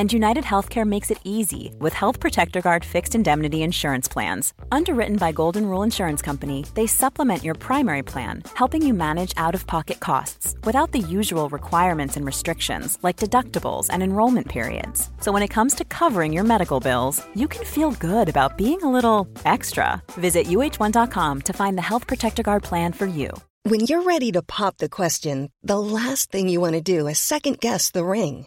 And United Healthcare makes it easy with Health Protector Guard fixed indemnity insurance plans. Underwritten by Golden Rule Insurance Company, they supplement your primary plan, helping you manage out of pocket costs without the usual requirements and restrictions like deductibles and enrollment periods. So when it comes to covering your medical bills, you can feel good about being a little extra. Visit uh1.com to find the Health Protector Guard plan for you. When you're ready to pop the question, the last thing you want to do is second guess the ring.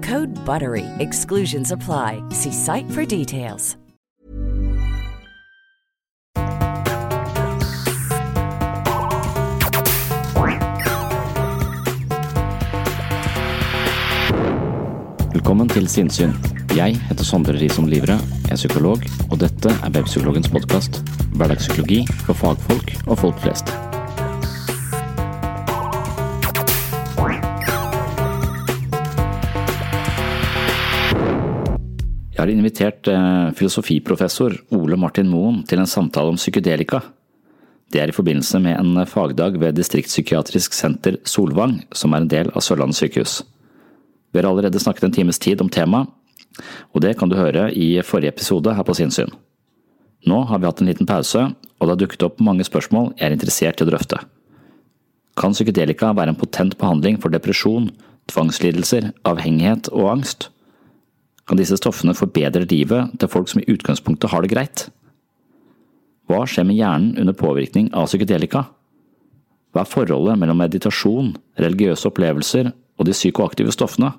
Code BUTTERY. Exclusions apply. See site for details. Velkommen til Sinnsyn. Jeg heter Sondre Risom Livre, er psykolog, og dette er Webpsykologens podkast. Hverdagspsykologi for fagfolk og folk flest. Jeg har invitert eh, filosofiprofessor Ole Martin Moen til en samtale om psykedelika. Det er i forbindelse med en fagdag ved Distriktspsykiatrisk senter Solvang, som er en del av Sørlandet sykehus. Vi har allerede snakket en times tid om temaet, og det kan du høre i forrige episode her på Sinnsyn. Nå har vi hatt en liten pause, og det har dukket opp mange spørsmål jeg er interessert i å drøfte. Kan psykedelika være en potent behandling for depresjon, tvangslidelser, avhengighet og angst? Kan disse stoffene forbedre livet til folk som i utgangspunktet har det greit? Hva skjer med hjernen under påvirkning av psykedelika? Hva er forholdet mellom meditasjon, religiøse opplevelser og de psykoaktive stoffene?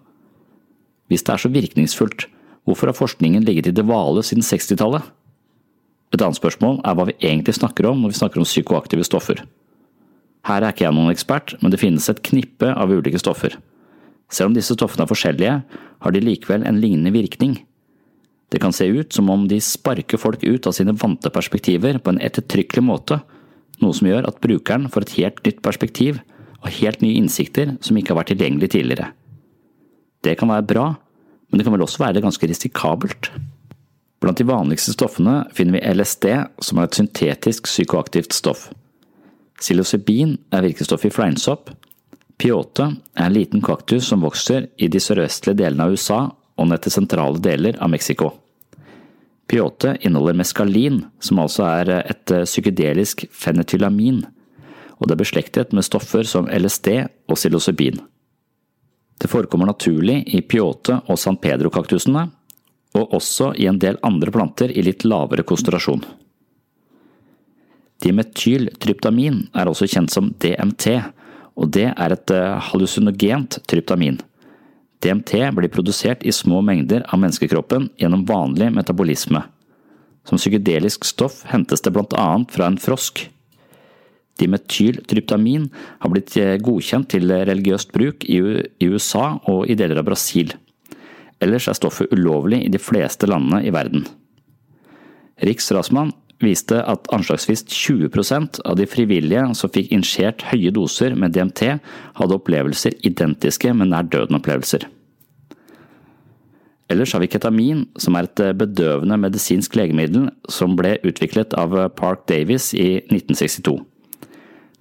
Hvis det er så virkningsfullt, hvorfor har forskningen ligget i det vale siden 60-tallet? Et annet spørsmål er hva vi egentlig snakker om når vi snakker om psykoaktive stoffer. Her er ikke jeg noen ekspert, men det finnes et knippe av ulike stoffer. Selv om disse stoffene er forskjellige, har de likevel en lignende virkning. Det kan se ut som om de sparker folk ut av sine vante perspektiver på en ettertrykkelig måte, noe som gjør at brukeren får et helt nytt perspektiv og helt nye innsikter som ikke har vært tilgjengelig tidligere. Det kan være bra, men det kan vel også være ganske risikabelt. Blant de vanligste stoffene finner vi LSD, som er et syntetisk psykoaktivt stoff. Psilocybin er virkestoff i fleinsopp. Piote er en liten kaktus som vokser i de sørøstlige delene av USA og ned til sentrale deler av Mexico. Piote inneholder meskalin, som altså er et psykedelisk fenetylamin, og det er beslektet med stoffer som LSD og psilocybin. Det forekommer naturlig i piote- og San Pedro-kaktusene, og også i en del andre planter i litt lavere konsentrasjon. Dimetyltryptamin er også kjent som DMT, og det er et hallusinogent tryptamin. DMT blir produsert i små mengder av menneskekroppen gjennom vanlig metabolisme. Som psykedelisk stoff hentes det blant annet fra en frosk. Dimetyltryptamin har blitt godkjent til religiøst bruk i USA og i deler av Brasil. Ellers er stoffet ulovlig i de fleste landene i verden. Riks Rassmann viste at anslagsvis 20% av de frivillige som fikk injisert høye doser med DMT, hadde opplevelser identiske med nær døden-opplevelser. Ellers har vi ketamin, som er et bedøvende medisinsk legemiddel som ble utviklet av Park Davis i 1962.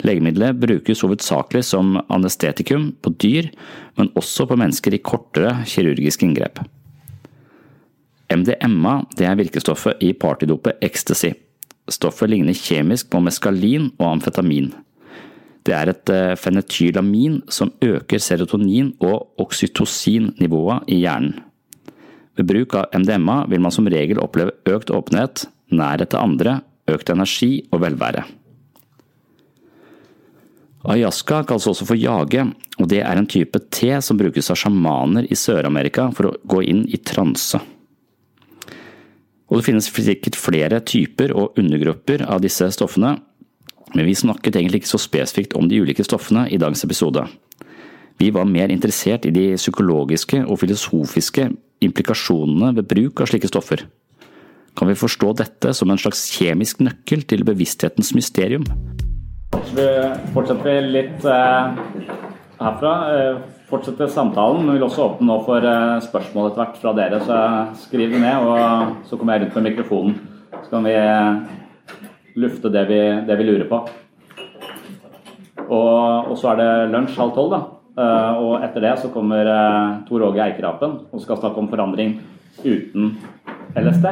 Legemiddelet brukes hovedsakelig som anestetikum på dyr, men også på mennesker i kortere kirurgiske inngrep. MDMA er virkestoffet i partydopet ecstasy. Stoffet ligner kjemisk på meskalin og amfetamin. Det er et fenetylamin som øker serotonin- og oksytocin-nivået i hjernen. Ved bruk av MDMA vil man som regel oppleve økt åpenhet, nærhet til andre, økt energi og velvære. Ayaska kalles også for jage, og det er en type te som brukes av sjamaner i Sør-Amerika for å gå inn i transe. Og Det finnes sikkert flere typer og undergrupper av disse stoffene, men vi snakket egentlig ikke så spesifikt om de ulike stoffene i dagens episode. Vi var mer interessert i de psykologiske og filosofiske implikasjonene ved bruk av slike stoffer. Kan vi forstå dette som en slags kjemisk nøkkel til bevissthetens mysterium? Vi fortsetter litt eh, herfra. Eh, fortsetter samtalen, men vil også åpne nå for eh, spørsmål etter hvert fra dere. Så skriv det ned, og så kommer jeg rundt med mikrofonen. Så kan vi lufte det vi, det vi lurer på. Og, og, så er det lunsj halv tolv, da. Og etter det så kommer Tor Åge Eikerapen og skal snakke om forandring uten LSD.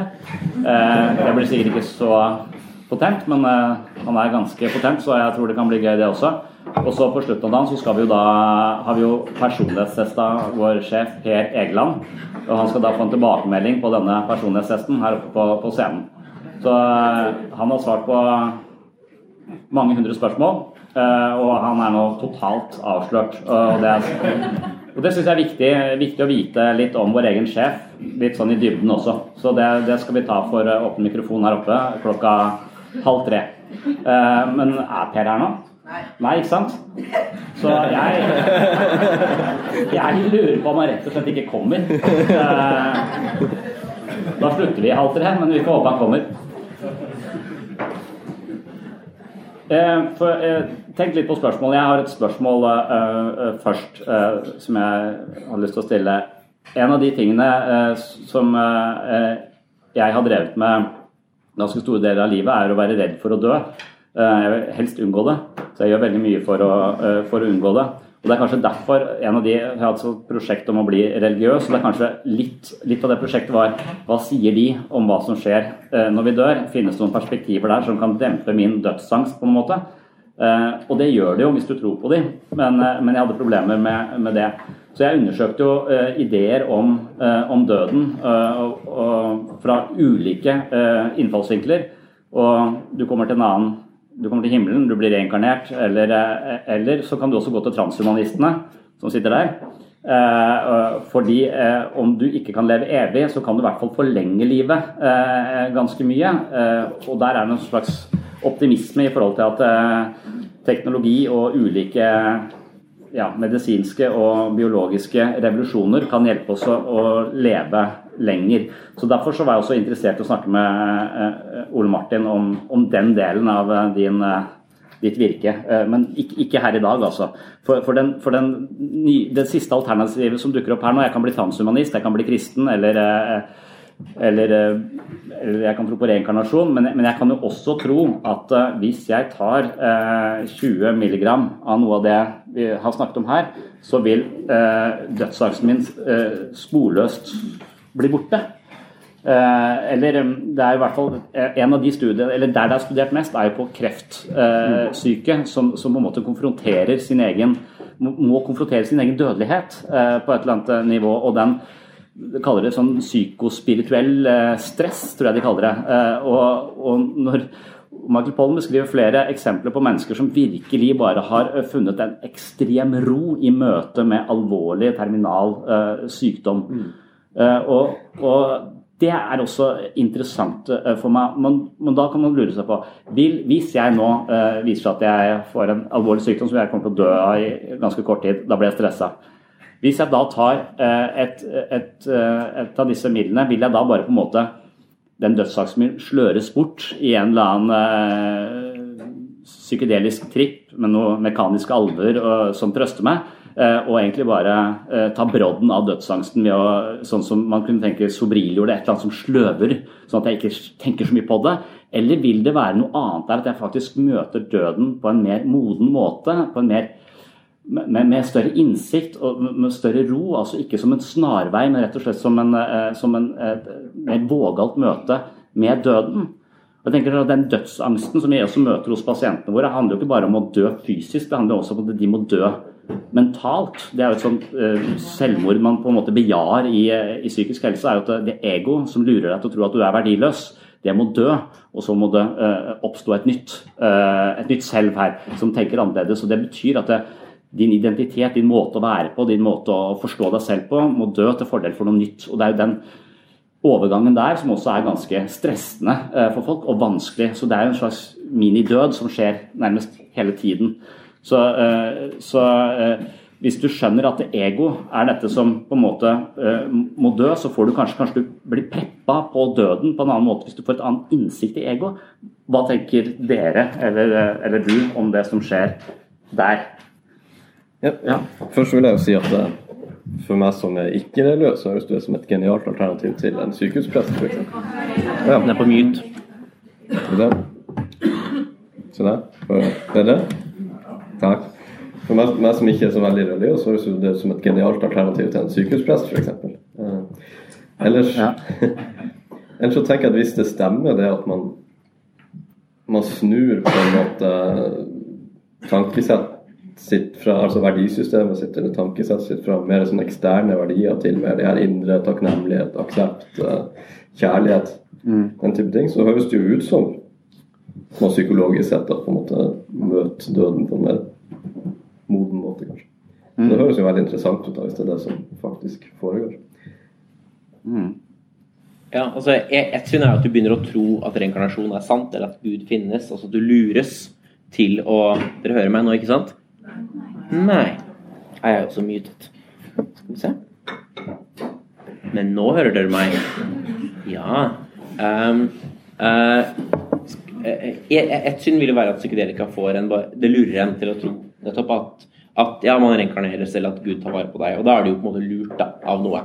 Det blir sikkert ikke så potent, men uh, han er ganske potent, så jeg tror det kan bli gøy, det også. Og så på slutten av dagen så skal vi jo da, har vi jo personlighetstesta vår sjef Per Egeland. Og han skal da få en tilbakemelding på denne personlighetstesten her oppe på, på scenen. Så uh, han har svart på mange hundre spørsmål, uh, og han er nå totalt avslørt. Og det og Det syns jeg er viktig, viktig, å vite litt om vår egen sjef, litt sånn i dybden også. Så det, det skal vi ta for åpen mikrofon her oppe klokka halv tre. Uh, men er Per her nå? Nei. Nei, ikke sant? Så jeg Jeg lurer på om han rett og slett ikke kommer. Uh, da slutter vi halv tre, men vi får håpe han kommer. Uh, for, tenk litt på spørsmålet. Jeg har et spørsmål først som jeg har lyst til å stille. En av de tingene som jeg har drevet med ganske store deler av livet er å være redd for å dø. Eh, jeg vil helst unngå det, så jeg gjør veldig mye for å, eh, for å unngå det. Og Det er kanskje derfor en av de, har hatt et prosjekt om å bli religiøs. og det er kanskje litt, litt, av det prosjektet var hva sier de om hva som skjer eh, når vi dør? Finnes det noen perspektiver der som kan dempe min dødsangst på en måte? Og det gjør det jo hvis du tror på dem, men, men jeg hadde problemer med, med det. Så jeg undersøkte jo uh, ideer om, uh, om døden uh, og, fra ulike innfallsvinkler. Og du kommer til en annen Du kommer til himmelen, du blir reinkarnert. Eller, eller så kan du også gå til transhumanistene som sitter der. fordi om du ikke kan leve evig, så kan du i hvert fall forlenge livet ganske mye. og der er det en slags optimisme i forhold til at teknologi og ulike ja, medisinske og biologiske revolusjoner kan hjelpe oss å leve lenger. Så Derfor så var jeg også interessert i å snakke med eh, Ole Martin om, om den delen av eh, din, eh, ditt virke. Men ikke, ikke, her i dag, altså. For, for, den, for den, den, siste alternativet som dukker opp her nå, jeg kan bli transhumanist, jeg kan bli kristen eller eller, eller, jeg kan tro på reinkarnasjon, men, men, jeg kan jo også tro at hvis jeg tar eh, 20 mg av noe av det vi har snakket om her, så vil eh, dødsangsten min eh, sporløst bli borte. eller det er i hvert fall en av de studiene, eller Der det er studert mest, er jo på kreftsyke, som, som, på en måte konfronterer sin egen må konfrontere sin egen dødelighet på et eller annet nivå. og den de kaller det sånn psykospirituell eh, stress, tror jeg de kaller det. Eh, og, og når Michael Pollen beskriver flere eksempler på mennesker som virkelig bare har eh, funnet en ekstrem ro i møte med alvorlig terminal uh, sykdom. Mm. Uh, og, og, det er også interessant uh, for meg. Men, men, da kan man lure seg på vil, Hvis jeg nå viser at jeg får en alvorlig sykdom som jeg kommer til å dø av i ganske kort tid, da blir jeg stressa. Hvis jeg da tar et, et, eh, et, av disse midlene, vil jeg da bare på en måte den dødssaken sløres bort i en eller annen eh, psykedelisk tripp med noe mekaniske alver som trøster meg, og egentlig bare ta brodden av dødsangsten ved å, sånn som man kunne tenke Sobril gjorde, et eller annet som sløver, sånn at jeg ikke tenker så mye på det? Eller vil det være noe annet der, at jeg faktisk møter døden på en mer moden måte, på en mer med, med, større innsikt og med større ro. altså Ikke som en snarvei, men rett og slett som en, eh, som en et mer vågalt møte med døden. Jeg tenker at Den dødsangsten som vi også møter hos pasientene våre, handler jo ikke bare om å dø fysisk, det handler også om at de må dø mentalt. Det er jo et sånt uh, selvmord man på en måte bejar i, uh, i, psykisk helse. er jo at Det ego som lurer deg til å tro at du er verdiløs, det må dø. Og så må det uh, oppstå et nytt, et nytt selv her, som tenker annerledes. og Det betyr at det, din identitet, din måte å være på, din måte å forstå deg selv på, må dø til fordel for noe nytt. Og Det er jo den overgangen der som også er ganske stressende for folk, og vanskelig. Så det er jo en slags minidød som skjer nærmest hele tiden. Så, eh, så eh, hvis du skjønner at ego er dette som på en måte må dø, så får du kanskje, kanskje du blir preppa på døden på en annen måte hvis du får et annet innsikt i ego. Hva tenker dere eller, eller du om det som skjer der? Ja. ja. Først vil jeg jo si at for meg som er ikke-religiøs, høres det som et genialt alternativ til en sykehusprest, f.eks. Ja. Den er på myt. Der. Se der. Er det? Takk. For meg, meg, som ikke er så veldig religiøs, høres det som et genialt alternativ til en sykehusprest, f.eks. Eh, ellers, ja. ellers så tenker jeg at hvis det stemmer det at man, man snur på en måte tankesett sitt fra, altså verdisystemet sitt eller tankesett sitt fra mer sånn eksterne verdier til mer det her indre takknemlighet, aksept, uh, kjærlighet, mm. den type ting, så høres det jo ut som man psykologisk sett at på en måte møter døden på en mer moden måte, kanskje. Mm. Det høres jo veldig interessant ut da, hvis det er det som faktisk foregår. Mm. Ja, altså Et syn er at du begynner å tro at reinkarnasjon er sant, eller at Gud finnes. Altså at du lures til å Dere hører meg nå, ikke sant? Nei. Jeg Er også mytet? Skal vi se. Men nå hører dere meg. Ja. Um, uh, et syn vil jo være at psykedelika får en Det lurer en til å tro nettopp at, at ja, man reinkarneres, eller at Gud tar vare på deg. Og da er det jo på en måte lurt da, av noe.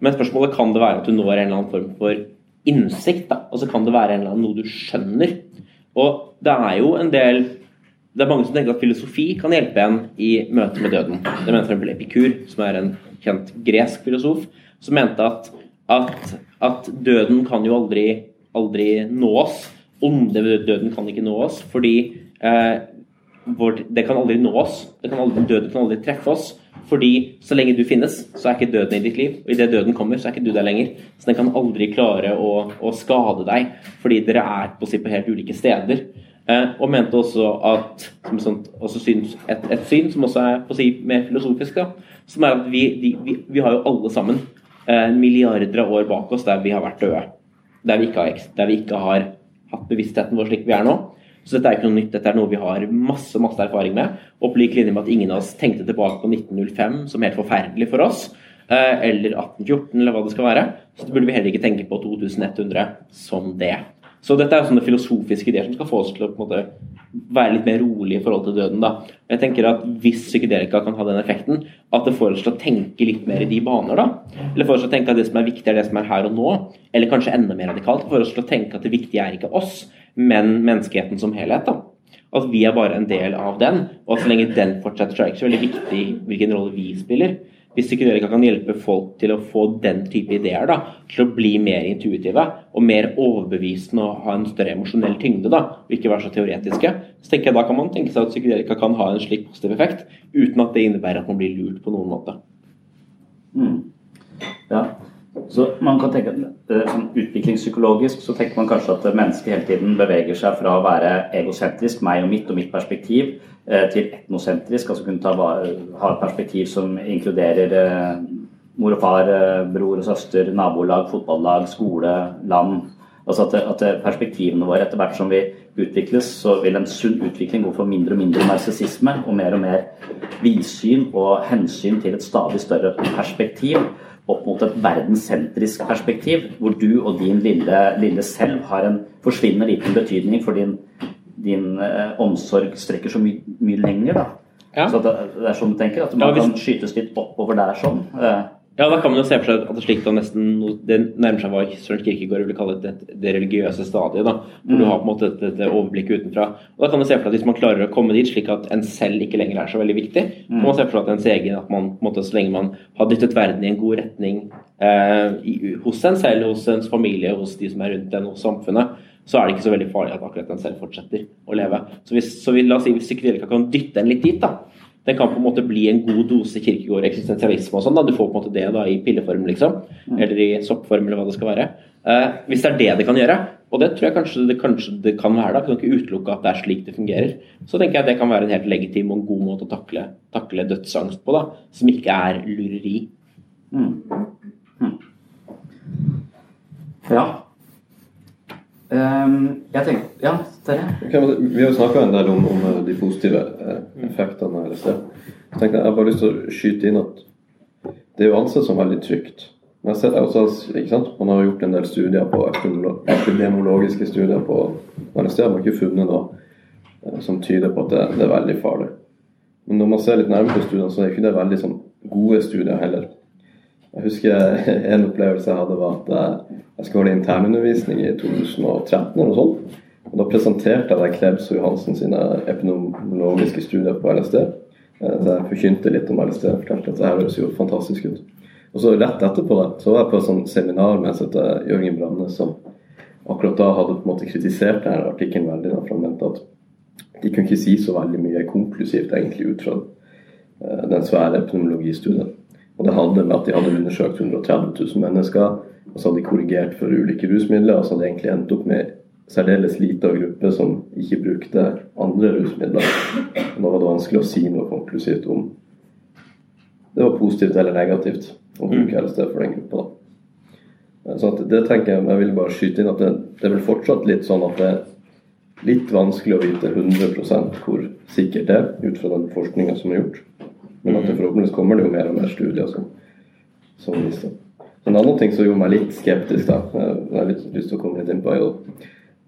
Men spørsmålet kan det være at du når en eller annen form for innsikt. da, Og så kan det være en eller annen noe du skjønner. Og det er jo en del det er mange som tenker at filosofi kan hjelpe en i møte med døden. Det mener f.eks. Epikur, som er en kjent gresk filosof, som mente at, at, at døden kan jo aldri, aldri oss, Onde døden kan ikke nå oss, fordi eh, hvor det kan aldri nå oss. Kan aldri, døden kan aldri treffe oss. Fordi så lenge du finnes, så er ikke døden i ditt liv. Og idet døden kommer, så er ikke du der lenger. Så den kan aldri klare å, å skade deg, fordi dere er på, på helt ulike steder. Eh, og mente også at sånt, også syns, et, et, syn som også er si, mer filosofisk, da, som er at vi, de, vi, vi har jo alle sammen eh, milliarder av år bak oss der vi har vært døde. Der vi ikke har, der vi ikke har hatt bevisstheten vår slik vi er nå. Så dette er ikke noe nytt, dette er noe vi har masse masse erfaring med. Og på lik linje med at ingen av oss tenkte tilbake på 1905 som helt forferdelig for oss, eh, eller 1814 eller hva det skal være, så burde vi heller ikke tenke på 2100 som det. Så dette er sånne filosofiske ideer som skal få oss til å på en måte være litt mer rolig i forhold til døden. da. Jeg tenker at Hvis psykedelika kan ha den effekten, at det får oss til å tenke litt mer i de baner, da. Eller får oss til å tenke at det som er viktig, er det som er her og nå. Eller kanskje enda mer radikalt, får oss til å tenke at det viktige er ikke oss, men menneskeheten som helhet. da. At vi er bare en del av den, og at så lenge den fortsetter, så er det ikke så veldig viktig hvilken rolle vi spiller hvis psykedelika kan hjelpe folk til å få den type ideer, da, til å bli mer intuitive og mer overbevisende og ha en større emosjonell tyngde, da, og ikke være så teoretiske, så tenker jeg da kan man tenke seg at psykedelika kan ha en slik positiv effekt, uten at det innebærer at man blir lurt på noen måte. Mm. Ja, så man kan tenke eh, sånn Utviklingspsykologisk så tenker man kanskje at mennesket hele tiden beveger seg fra å være egosentrisk, meg og mitt og mitt perspektiv, til etnosentrisk, altså kunne ta, ha et perspektiv som inkluderer eh, mor og far, eh, bror og søster, nabolag, fotballag, skole, land. Altså at, at perspektivene våre etter hvert som vi utvikles, så vil en sunn utvikling gå for mindre og mindre narsissisme og mer og mer vidsyn og hensyn til et stadig større perspektiv opp mot et verdenssentrisk perspektiv, hvor du og din lille, lille selv har en forsvinnende liten betydning for din din eh, omsorg strekker så mye, mye lenger. da. Ja. Så det, det, er sånn du tenker, at man ja, hvis... kan skytes litt oppover der sånn. Eh. Ja, da kan man jo se for seg at det slik da nesten det nærmer seg hva Søren Kirkegård vil kalle det, det religiøse stadiet. da, Hvor mm. du har på en måte dette overblikket utenfra. Og da kan man se for seg at Hvis man klarer å komme dit slik at en selv ikke lenger er så veldig viktig, mm. kan man se for seg at ens egen, at man på en måte så lenge man har dyttet verden i en god retning eh, i, hos en selv, hos ens familie, hos de som er rundt en, hos samfunnet, så er det ikke så veldig farlig at akkurat den selv fortsetter å leve. Så hvis, så vi, la oss si, hvis psykedelika kan dytte den litt dit, da, den kan på en måte bli en god dose kirkegård eksistensialisme og sånn. da, Du får på en måte det da i pilleform, liksom. Eller i soppform, eller hva det skal være. Eh, hvis det er det det kan gjøre, og det tror jeg kanskje det, kanskje det kan være, da, kan ikke utelukke at det er slik det fungerer, så tenker jeg at det kan være en helt legitim og god måte å takle, takle dødsangst på, da, som ikke er lureri. Mm. Mm. Ja. Um, jeg tenker Ja, Terje? Vi har jo snakka en del om, om, de positive eh, effektene LSD. Jeg tenker, jeg bare lyst til å skyte inn at det er jo ansett som veldig trygt Men jeg ser også, man har gjort en del studier på epidemiologiske studier på LSD. Man har ikke funnet noe eh, som tyder på at det, det, er veldig farlig. Men når man ser litt nærmere på studiene, så er ikke det veldig sånn, gode studier heller. Jeg husker en opplevelse jeg hadde, var at jeg, jeg skulle holde internundervisning i 2013 eller noe sånt. Og da presenterte jeg Krebs og Johansen sine epidemiologiske studier på LSD. Eh, så jeg forkynte litt om LSD og fortalte at det høres jo fantastisk ut. Og så rett etterpå det, så var jeg på et sånt seminar med Jørgen Branne, som akkurat da hadde på en måte kritisert denne artikkelen veldig. Da, for han mente at de kunne ikke si så veldig mye konklusivt egentlig ut fra uh, den svære epidemiologistudien. Og det hadde med at de hadde undersøkt 130 000 mennesker, og så hadde de korrigert for ulike rusmidler, og så hadde de egentlig endt opp med særdeles lita gruppe som ikke brukte andre rusmidler. Og da var det vanskelig å si noe konklusivt om det var positivt eller negativt å bruke mm. LSD for den gruppa. Så det tenker jeg, jeg vil bare skyte inn at det, det er vel fortsatt litt sånn at det er litt vanskelig å vite 100 hvor sikkert det er, ut fra den forskninga som er gjort. Men at det mm. forhåpentligvis kommer det jo mer og mer studier som, som viser En annen ting som gjorde meg litt skeptisk, da, jeg har litt lyst til å komme litt inn på, er jo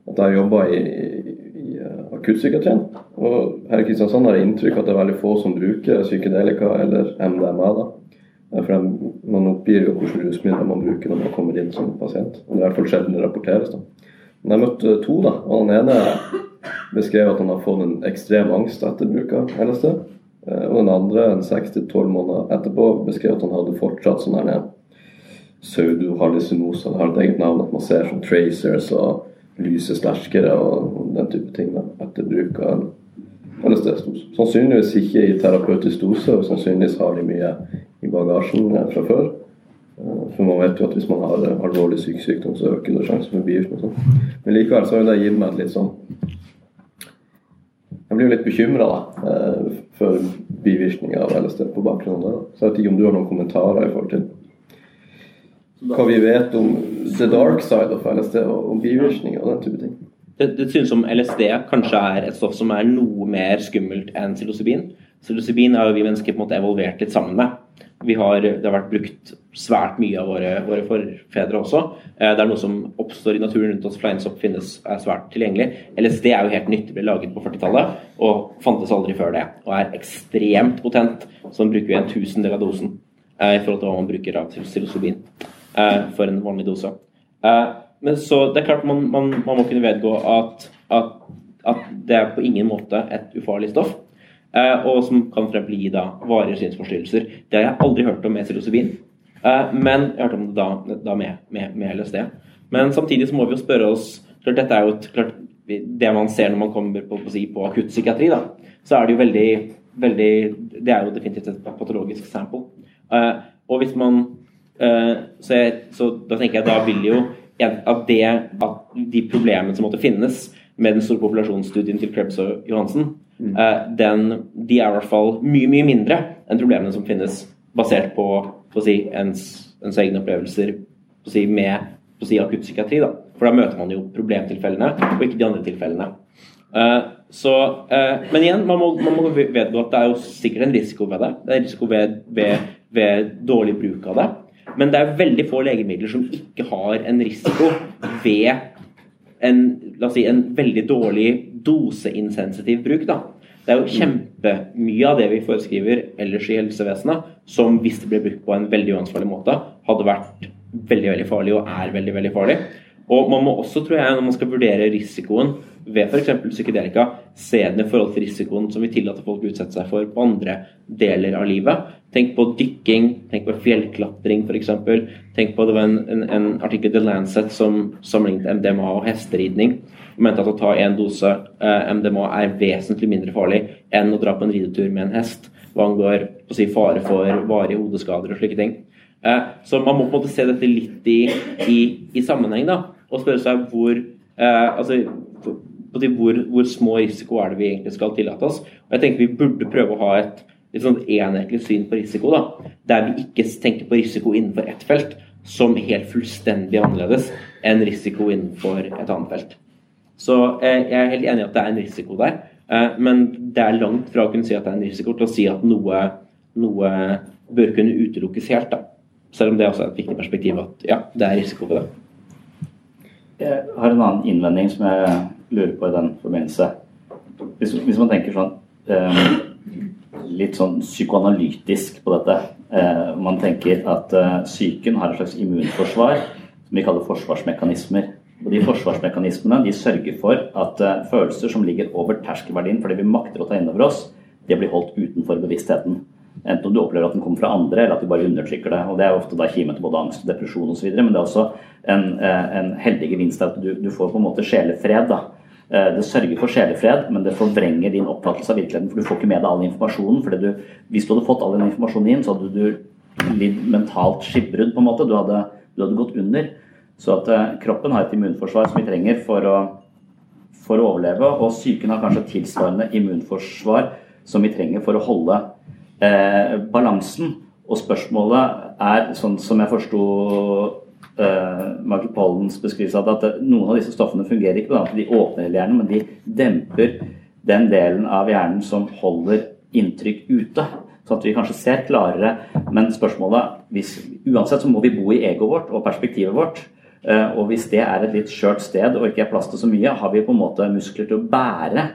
at jeg jobba i, i i akuttpsykiatrien. Og her i Kristiansand har jeg inntrykk at det er veldig få som bruker psykedelika eller MDMA. da for Man oppgir jo hvilke rusmidler man bruker når man kommer inn som pasient. Og Det er i hvert fall sjelden det rapporteres. da. Men jeg møtte to. da, og Den ene beskrev at han har fått en ekstrem angst etter bruk av LSD. Eh, og den andre, en 6-12 måneder etterpå, beskrev at han hadde fortsatt sånn pseudohallusinoser. Det har et eget navn, at man ser som tracers og lyse sterkere og den type ting da, etter bruk av LSD-dose. Sannsynligvis ikke i terapeutisk dose, og sannsynligvis har de mye i bagasjen fra før. Eh, for man vet jo at hvis man har alvorlig psykisk sykdom, så øker det sjansen for bivirkninger. Men likevel så har det gitt meg et litt sånn Jeg blir jo litt bekymra eh, for bivirkninger av LSD på bakgrunn av det. Så jeg vet ikke om du har noen kommentarer i forhold til hva vi vet om the dark side of LSD og bivirkninger og den type ting. Det, det synes som LSD kanskje er et stoff som er noe mer skummelt enn psilocybin. Psilocybin har vi mennesker på en måte evolvert litt sammen med. Har, det har vært brukt svært mye av våre, våre forfedre også. Eh, det er noe som oppstår i naturen rundt oss. Fleinsopp finnes, er svært tilgjengelig. LSD er jo helt nytt, ble laget på 40-tallet og fantes aldri før det. Og er ekstremt potent. Så den bruker vi en tusendel av dosen eh, i forhold til hva man bruker av psilocybin eh, for en vanlig dose. Men så det er klart man, man, man må kunne vedgå at, at, at det er på ingen måte et ufarlig stoff. Eh, og som kan gi da varige synsforstyrrelser. Det har jeg aldri hørt om med psilocybin, eh, men jeg hørte om det da, da med, med, med, LSD. Men samtidig så må vi jo spørre oss klart Dette er jo et, klart, det man ser når man kommer på, på, på akuttpsykiatri, da, så er det jo veldig, veldig Det er jo definitivt et patologisk sample. Eh, og hvis man så, jeg, så da tenker jeg da vil jo at det at de problemene som måtte finnes med den store populasjonsstudien til Krebs og Johansen, den, de er i hvert fall mye, mye mindre enn problemene som finnes basert på, på si, ens, ens, egne opplevelser si, med på si, akuttpsykiatri. Da. For da møter man jo problemtilfellene, og ikke de andre tilfellene. Uh, så, uh, men igjen, man må, man må vedgå at det er jo sikkert en risiko ved det. Det er risiko ved, ved, ved dårlig bruk av det. Men det er veldig få legemidler som ikke har en risiko ved en, si, en veldig dårlig doseinsensitiv bruk. da. Det er jo kjempemye av det vi foreskriver ellers i helsevesenet, som hvis det ble brukt på en veldig uansvarlig måte, hadde vært veldig veldig farlig og er veldig veldig farlig. Og man må også, tror jeg, når man skal vurdere risikoen ved f.eks. psykedelika, se den i forhold til risikoen som vi tillater folk å utsette seg for på andre deler av livet. Tenk på dykking, tenk på fjellklatring f.eks. Tenk på det var en, en, en artikkel i The Lancet som sammenlignet MDMA og hesteridning. Og mente at å ta én dose eh, MDMA er vesentlig mindre farlig enn å dra på en ridetur med en hest hva angår si, fare for varige hodeskader og slike ting. Eh, så man må på en måte se dette litt i, i, i sammenheng da, og spørre seg hvor, eh, altså, hvor, hvor, små risiko er det vi egentlig skal tillate oss. Og jeg tenker Vi burde prøve å ha et litt sånn enhetlig syn på risiko, da, der vi ikke tenker på risiko innenfor ett felt som helt fullstendig annerledes enn risiko innenfor et annet felt. Så eh, jeg er helt enig i at det er en risiko der. Eh, men det er langt fra å kunne si at det er en risiko til å si at noe, noe bør kunne utelukkes helt. Da. Selv om det også er et viktig perspektiv at ja, det er risiko for det. Jeg har en annen innvending som jeg lurer på i den forbindelse. Hvis, hvis man tenker sånn eh, litt sånn psykoanalytisk på dette. Eh, man tenker at eh, psyken har et slags immunforsvar som vi kaller forsvarsmekanismer. Og De forsvarsmekanismene de sørger for at uh, følelser som ligger over terskelverdien for det vi makter å ta inn over oss, det blir holdt utenfor bevisstheten. Enten om du opplever at den kommer fra andre, eller at du bare undertrykker det. og Det er ofte da kimen til både angst, og depresjon osv. Men det er også en, uh, en heldig gevinst at du, du, får på en måte sjelefred. da. Uh, det sørger for sjelefred, men det forvrenger din oppfattelse av virkeligheten. For du får ikke med deg all informasjonen. fordi du, Hvis du hadde fått all den informasjonen inn, så hadde du lidd mentalt skipbrudd. på en måte. Du hadde, du hadde gått under. Så at eh, kroppen har et immunforsvar som vi trenger for å, for å overleve. Og psyken har kanskje tilsvarende immunforsvar som vi trenger for å holde eh, balansen. Og spørsmålet er, sånn som jeg forsto eh, Michael Pollens beskrivelse av at noen av disse stoffene fungerer ikke at de åpner hele hjernen, men de demper den delen av hjernen som holder inntrykk ute. Så at vi kanskje ser klarere. Men spørsmålet hvis, Uansett så må vi bo i egoet vårt og perspektivet vårt. Eh, og hvis det er et litt skjørt sted og ikke er plass til så mye, har vi på en måte muskler til å bære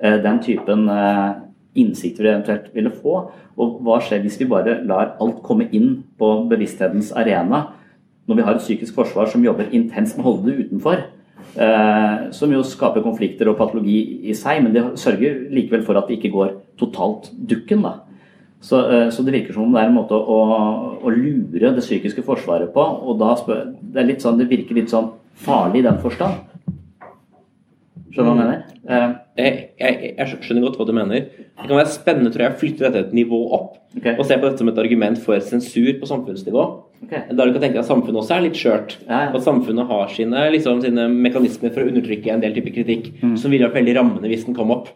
eh, den typen eh, innsikter vi eventuelt ville få. Og hva skjer hvis vi bare lar alt komme inn på bevissthetens arena, når vi har et psykisk forsvar som jobber intenst med å holde det utenfor? som jo skaper konflikter og patologi i seg, men det sørger likevel for at det ikke går totalt dukken. da. Så, eh, så, det virker som om det er en måte å, å lure det psykiske forsvaret på. Og da spør, det, sånn, det virker litt sånn farlig i den forstand. Skjønner du hva jeg mener? Uh, jeg, jeg, jeg, skjønner godt hva du mener. Det kan være spennende tror jeg, å flytte dette et nivå opp. Okay. Og se på dette som et argument for sensur på samfunnsnivå. Okay. Da du kan tenke at samfunnet også er litt skjørt. Ja. Og at samfunnet har sine, liksom, sine, mekanismer for å undertrykke en del type kritikk mm. som ville vært veldig rammende hvis den kom opp.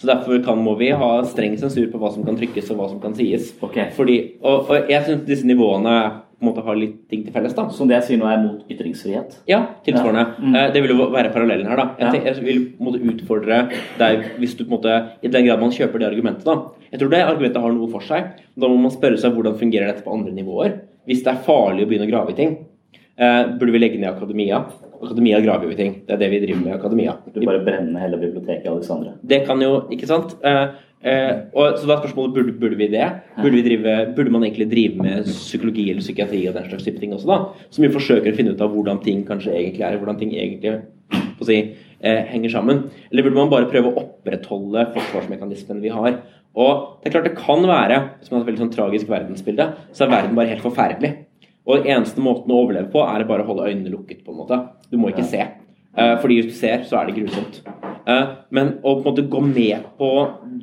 Så Derfor kan, må vi ha streng sensur på hva som kan trykkes og hva som kan sies. Okay. Fordi, og, og jeg syns disse nivåene på en måte har litt ting til felles. da. Som det jeg sier nå er mot ytringsfrihet? Ja, tilsvarende. Ja. Mm. Eh, det vil jo være parallellen her. da. Jeg, tenker, jeg vil på en måte utfordre deg hvis du på en måte, i den grad man kjøper det argumentet. da. Jeg tror det argumentet har noe for seg. Da må man spørre seg hvordan fungerer dette på andre nivåer. Hvis det er farlig å begynne å grave i ting, eh, burde vi legge ned akademia? Akademia graver jo i ting. Det er det vi driver med i akademia. Du bare brenner hele biblioteket i Alexandra? Det kan jo, ikke sant? Eh, eh, og, så da er spørsmålet burde, burde vi det? Burde, vi drive, burde, man egentlig drive med psykologi eller psykiatri og den slags type ting også, da? Som vi forsøker å finne ut av hvordan ting kanskje egentlig er, hvordan ting egentlig på å si, eh, henger sammen. Eller burde man bare prøve å opprettholde forsvarsmekanismen vi har? Og det er klart det kan være, som har et veldig sånn tragisk verdensbilde, så er verden bare helt forferdelig. Og eneste måten å overleve på, er bare å holde øynene lukket. på en måte. Du må ikke se. Uh, fordi hvis du ser, så er det grusomt. Uh, men å på en måte gå med på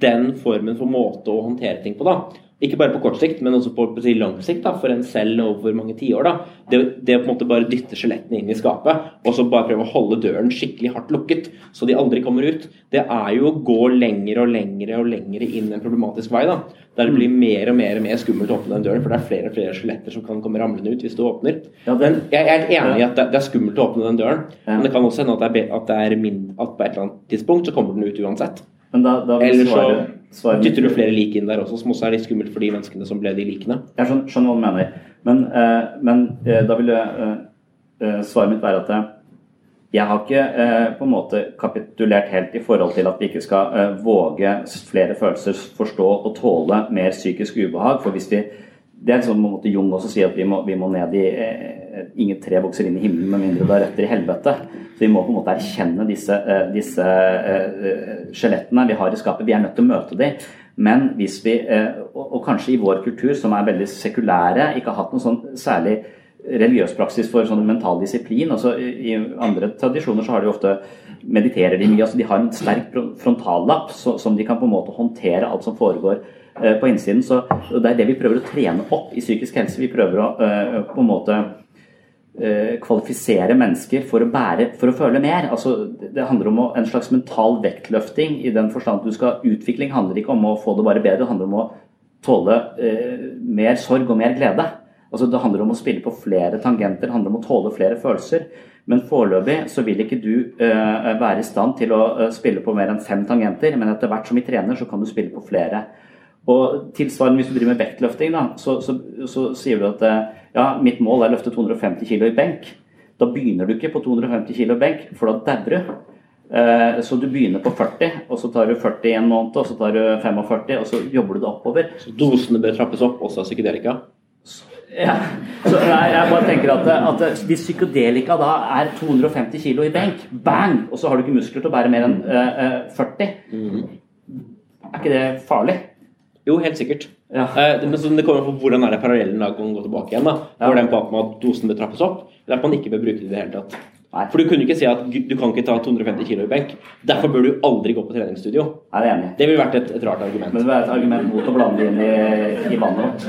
den formen for måte å håndtere ting på, da, ikke bare på kort sikt, men også på, på lang sikt da, for en selv over mange tiår. Det, det å på en måte bare dytte skjelettene inn i skapet og så bare prøve å holde døren skikkelig hardt lukket, så de aldri kommer ut, det er jo å gå lenger og lenger og lenger inn en problematisk vei. da, Der det blir mer og mer og mer skummelt å åpne den døren, for det er flere og flere skjeletter som kan komme ramlende ut hvis du åpner. Men jeg er helt enig i at det, er skummelt å åpne den døren, men det kan også hende at, det er, at, det er min, at på et eller annet tidspunkt så kommer den ut uansett. Men Da, da Eller så svaret dytter du flere lik inn der også, som også er litt skummelt for de menneskene som ble de likene. Jeg skjønner, skjønner hva du mener. Men, eh, men eh, da vil jeg, eh, svaret mitt være at jeg har ikke på en måte kapitulert helt i forhold til at vi ikke skal våge flere følelser, forstå og tåle mer psykisk ubehag. For hvis vi det er sånn på Jung også sier at vi må, vi må ned i eh, Ingen tre vokser inn i himmelen med mindre du har røtter i helvete. Så vi må på en måte erkjenne disse, eh, disse eh, skjelettene vi har i skapet. Vi er nødt til å møte dem. Men hvis vi, eh, og, og kanskje i vår kultur, som er veldig sekulære, ikke har hatt noen sånn særlig religiøs praksis for sånn mental disiplin. altså I andre tradisjoner så har de ofte mediterer de mye. altså De har en sterk frontallapp så, som de kan på en måte håndtere alt som foregår eh, på innsiden. så Det er det vi prøver å trene opp i psykisk helse. Vi prøver å eh, på en måte eh, kvalifisere mennesker for å bære, for å føle mer. altså Det handler om en slags mental vektløfting i den forstand at du skal Utvikling handler ikke om å få det bare bedre, det handler om å tåle eh, mer sorg og mer glede. Altså Det handler om å spille på flere tangenter, det handler om å tåle flere følelser. Men foreløpig så vil ikke du uh, være i stand til å spille på mer enn fem tangenter, men etter hvert som vi trener, så kan du spille på flere. Og tilsvarende hvis du driver med vektløfting, da, så, så, så, sier du at uh, ja, mitt mål er å løfte 250 kg i benk. Da begynner du ikke på 250 kg i benk, for da dauer du. Så du begynner på 40, og så tar du 40 i en måned, og så tar du 45, og så jobber du det oppover. Så dosene bør trappes opp, også av psykedelika? Ja. Så jeg, jeg bare tenker at, at, Hvis psykedelika da er 250 kg i benk, bang, og så har du ikke muskler til å bære mer enn uh, 40, mm. er ikke det farlig? Jo, helt sikkert. Ja. Eh, men så det kommer an på hvordan er det parallellen da kan gå tilbake igjen. da. Ja. Var den på at dosen bør trappes opp, eller at man ikke bør bruke det i det hele tatt? Nei. For du kunne ikke si at du kan ikke ta 250 kg i benk. Derfor bør du aldri gå på treningsstudio. Er det enig? Det ville vært et, et, rart argument. Men det er et argument mot å blande inn i, i vannet vårt.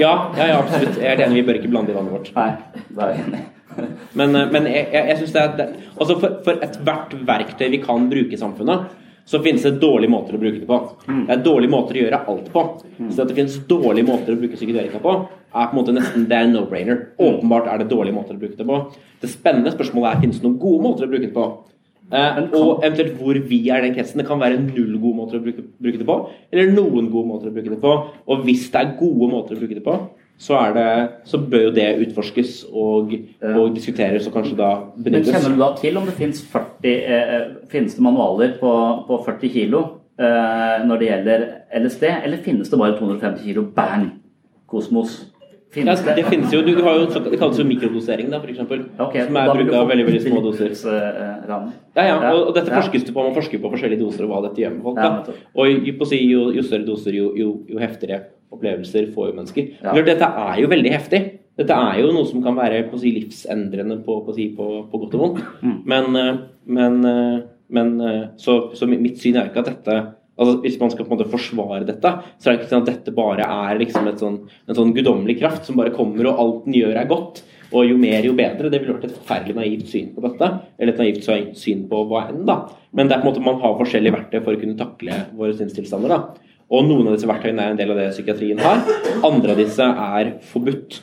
Ja, ja, ja, absolutt. Jeg er enig. Vi bør ikke blande i vannet vårt. Nei, det er jeg enig Men, eh, men jeg, jeg, jeg synes det er altså For, for ethvert verktøy vi kan bruke i samfunnet, så finnes det dårlige måter å bruke det på. Mm. Det er dårlige måter å gjøre alt på. Mm. Så at det finnes dårlige måter å bruke psykedelika på, er på en måte nesten det er no-brainer. Mm. Åpenbart er det dårlige måter å bruke det på. Det spennende spørsmålet er finnes det noen gode måter å bruke det på. Eh, og eventuelt hvor vi er den kretsen. Det kan være null gode måter å bruke, bruke, det på, eller noen gode måter å bruke det på. Og hvis det er gode måter å bruke det på, så, det, så bør jo det utforskes og, og, diskuteres og kanskje da benyttes. Men Kjenner du da til om det finnes, 40, eh, finnes det manualer på, på 40 kg eh, når det gjelder LSD, eller finnes det bare 250 kg bang, kosmos? Finnes det? det finnes jo, du, du har jo Det kalles jo mikrodosering, da, f.eks. Okay, som er bruk av veldig veldig små doser. Eh, ja, ja, og, og dette forskes det på. Man forsker på forskjellige doser og hva dette gjør med folk. Da. Og jo, jo, jo større doser, jo, jo, jo, heftigere opplevelser får jo mennesker. Ja. Dette er jo veldig heftig. Dette er jo noe som kan være på si, livsendrende på, på, si, på, på, godt og vondt. Mm. Men, eh, men, eh, men så, så mitt syn er ikke at dette altså Hvis man skal på en måte forsvare dette, så er det ikke sånn at dette bare er liksom sånn, en sånn guddommelig kraft som bare kommer, og alt den gjør, er godt. Og jo mer, jo bedre. Det ville vært et forferdelig naivt syn på dette. Eller et naivt syn på hva enn, da. Men det er på en måte man har forskjellige verktøy for å kunne takle våre sinnstilstander. da. Og noen av disse verktøyene er en del av det psykiatrien har. Andre av disse er forbudt.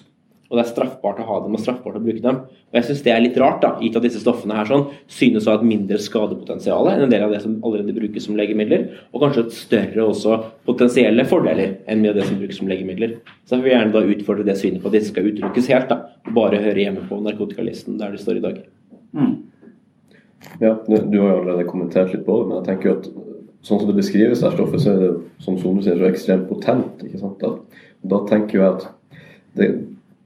Og det er straffbart å ha dem og straffbart å bruke dem. Og jeg syns det er litt rart, da, gitt at disse stoffene her sånn, synes å ha et mindre skadepotensial enn en del av det som allerede brukes som legemidler, og kanskje et større også potensielle fordeler enn mye av det som brukes som legemidler. Så jeg vil gjerne da utfordre det synet på at disse skal utelukkes helt, da, og bare høre hjemme på narkotikalisten der de står i dag. Mm. Ja, du, du, har jo allerede kommentert litt på det, men jeg tenker jo at sånn som det beskrives her stoffet, så er det som Sone sier, så ekstremt potent. ikke sant? Da, da tenker jeg at det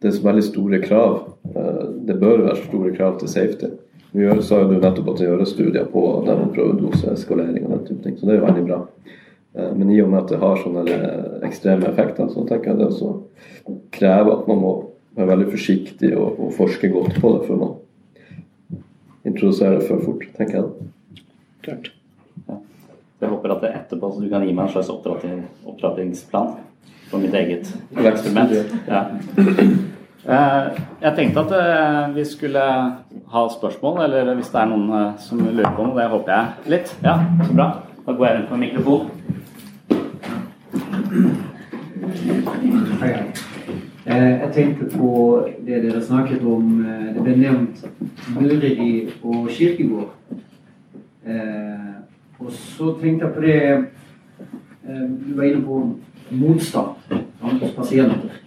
det er så veldig store krav. Eh, det bør være store krav til safety. Vi sa jo nettopp at det gjøres studier på der man prøver doseeskalering og den type ting, så det er jo veldig bra. Eh, men i og med at det har sånne ekstreme effekter, så tenker jeg det også krever at man må være veldig forsiktig og, og forske godt på det før man introduserer det for fort, tenker jeg. Klart. Ja. Jeg håper at det etterpå så du kan gi meg en slags opptrappingsplan for mitt eget eksperiment. Ja. Eh, jeg tenkte at eh, vi skulle ha spørsmål, eller hvis det er noen eh, som lurer på noe. Det håper jeg litt. Ja, så bra. Da går jeg rundt med mikrofon. Jeg tenkte på det dere snakket om. Det ble nevnt Mureri og kirkegård. Og så tenkte jeg på det Du var inne på motstand hos pasienter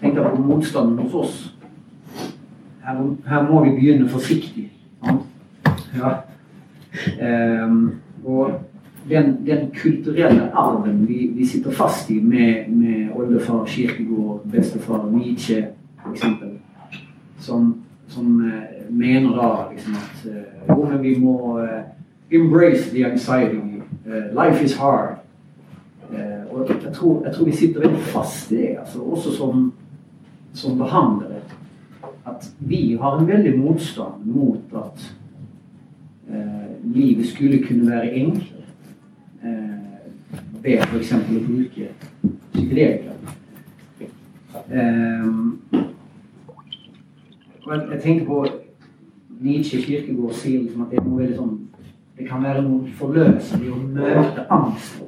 Tenk deg på motstanden hos oss. Her, her må vi begynne forsiktig. Ja. Um, og den, den, kulturelle arven vi, vi, sitter fast i med, med oldefar Kirkegård, bestefar Nietzsche f.eks., som, som uh, mener da liksom at uh, vi må uh, embrace the anxiety. life is hard. Og jeg tror, jeg tror, vi sitter veldig fast i det, altså, også som, som behandlere. At vi har en veldig motstand mot at livet skulle kunne være enklere ved f.eks. å bruke psykedelika. Eh, jeg tenker på Nietzsche Kirkegård sier liksom at det, er noe sånn, det kan være noe forløsende å møte angst.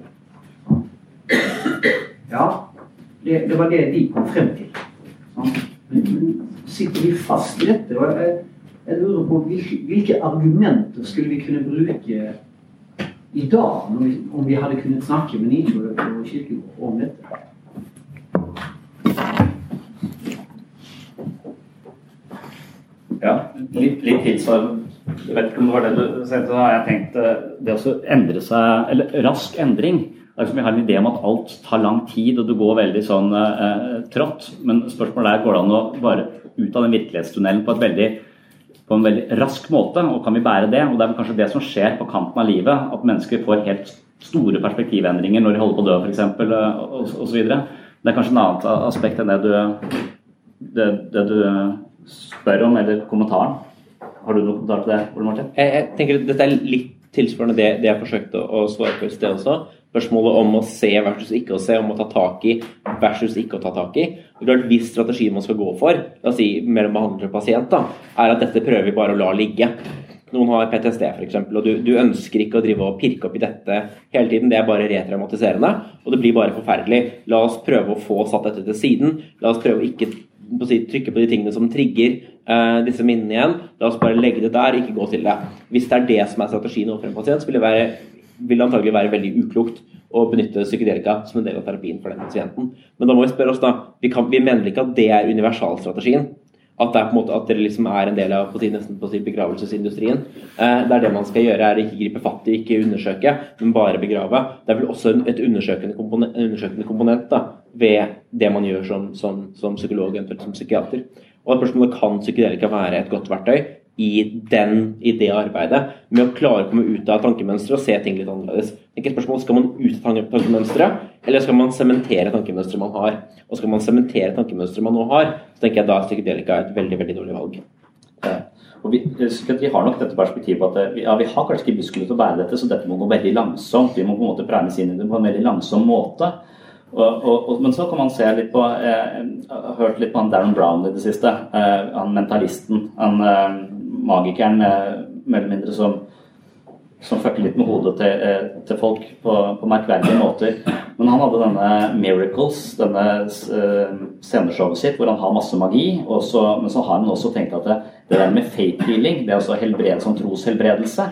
Ja, det, det, var det de kom frem til. Men, men sitter vi fast i dette? Og jeg, jeg lurer på hvilke, hvilke argumenter skulle vi kunne bruke i dag, vi, om vi hadde kunnet snakke med Nietzsche og Kirkegård om dette. Ja, litt, litt tilsvarende Jeg vet ikke om det var det du sa, så har jeg tenkt eh, det å endre seg Eller rask endring. Liksom vi har en idé om at alt tar lang tid, og du går veldig sånn eh, trått. Men spørsmålet er går det an å bare ut av den virkelighetstunnelen på veldig på en veldig rask måte, og kan vi bære det? Og Det er kanskje det som skjer på kanten av livet, at mennesker får helt store perspektivendringer når de holder på å dø f.eks. osv. Det er kanskje en annet aspekt enn det du, det, det du spør om, eller kommentaren. Har du noen kommentar til det? Ole Martin? Jeg, jeg tenker Dette er litt tilsvarende det, det jeg forsøkte å svare på i sted også. Spørsmålet om å se versus ikke å se, om å ta tak i versus ikke å ta tak i. Hvis strategien man skal gå for, la oss si mellom behandler og pasient, da, er at dette prøver vi bare å la ligge. Noen har PTSD f.eks., og du, du, ønsker ikke å drive og pirke opp i dette hele tiden. Det er bare retraumatiserende, og det blir bare forferdelig. La oss prøve å få satt dette til siden. La oss prøve å ikke på si, trykke på de tingene som trigger uh, disse minnene igjen. La oss bare legge det der, ikke gå til det. Hvis det er det som er strategien overfor en pasient, så vil det være vil antagelig være veldig uklokt å benytte psykedelika som en del av terapien for den pasienten. Men da må vi spørre oss da, vi, kan, vi mener ikke at det er universalstrategien. At det, er på en måte, at det liksom er en del av på nesten på si, begravelsesindustrien. Eh, det er det man skal gjøre, er ikke gripe fatt i, ikke undersøke, men bare begrave. Det er vel også et undersøkende komponent, undersøkende komponent da, ved det man gjør som, som, som psykolog, eventuelt som psykiater. Og spørsmålet kan psykedelika være et godt verktøy i, den, i det arbeidet, med å klare å komme ut av tankemønsteret og se ting litt annerledes. Ikke et spørsmål, Skal man ut av tankemønsteret, eller skal man sementere tankemønsteret man har? Og skal man sementere tankemønsteret man nå har, så tenker jeg da er psykedelika et veldig veldig dårlig valg. Ja. Og vi, vi, har nok dette perspektivet på at ja, vi har kanskje ikke muskler til å bære dette, så dette må gå veldig langsomt. Vi må på en måte pregnes inn i det på en veldig langsom måte. Og, og, og, men så kan man se litt på Jeg har hørt litt på han Darren Brown i det siste. Eh, han mentalisten. Han, eh, magikeren eh, mer eller mindre som, som fucker litt med hodet til, eh, til folk på, på, merkverdige måter. Men han hadde denne Miracles, denne uh, sceneshowet sitt, hvor han har masse magi. Så, men så har han også tenkt at det, det der med fake healing, det er altså helbred som troshelbredelse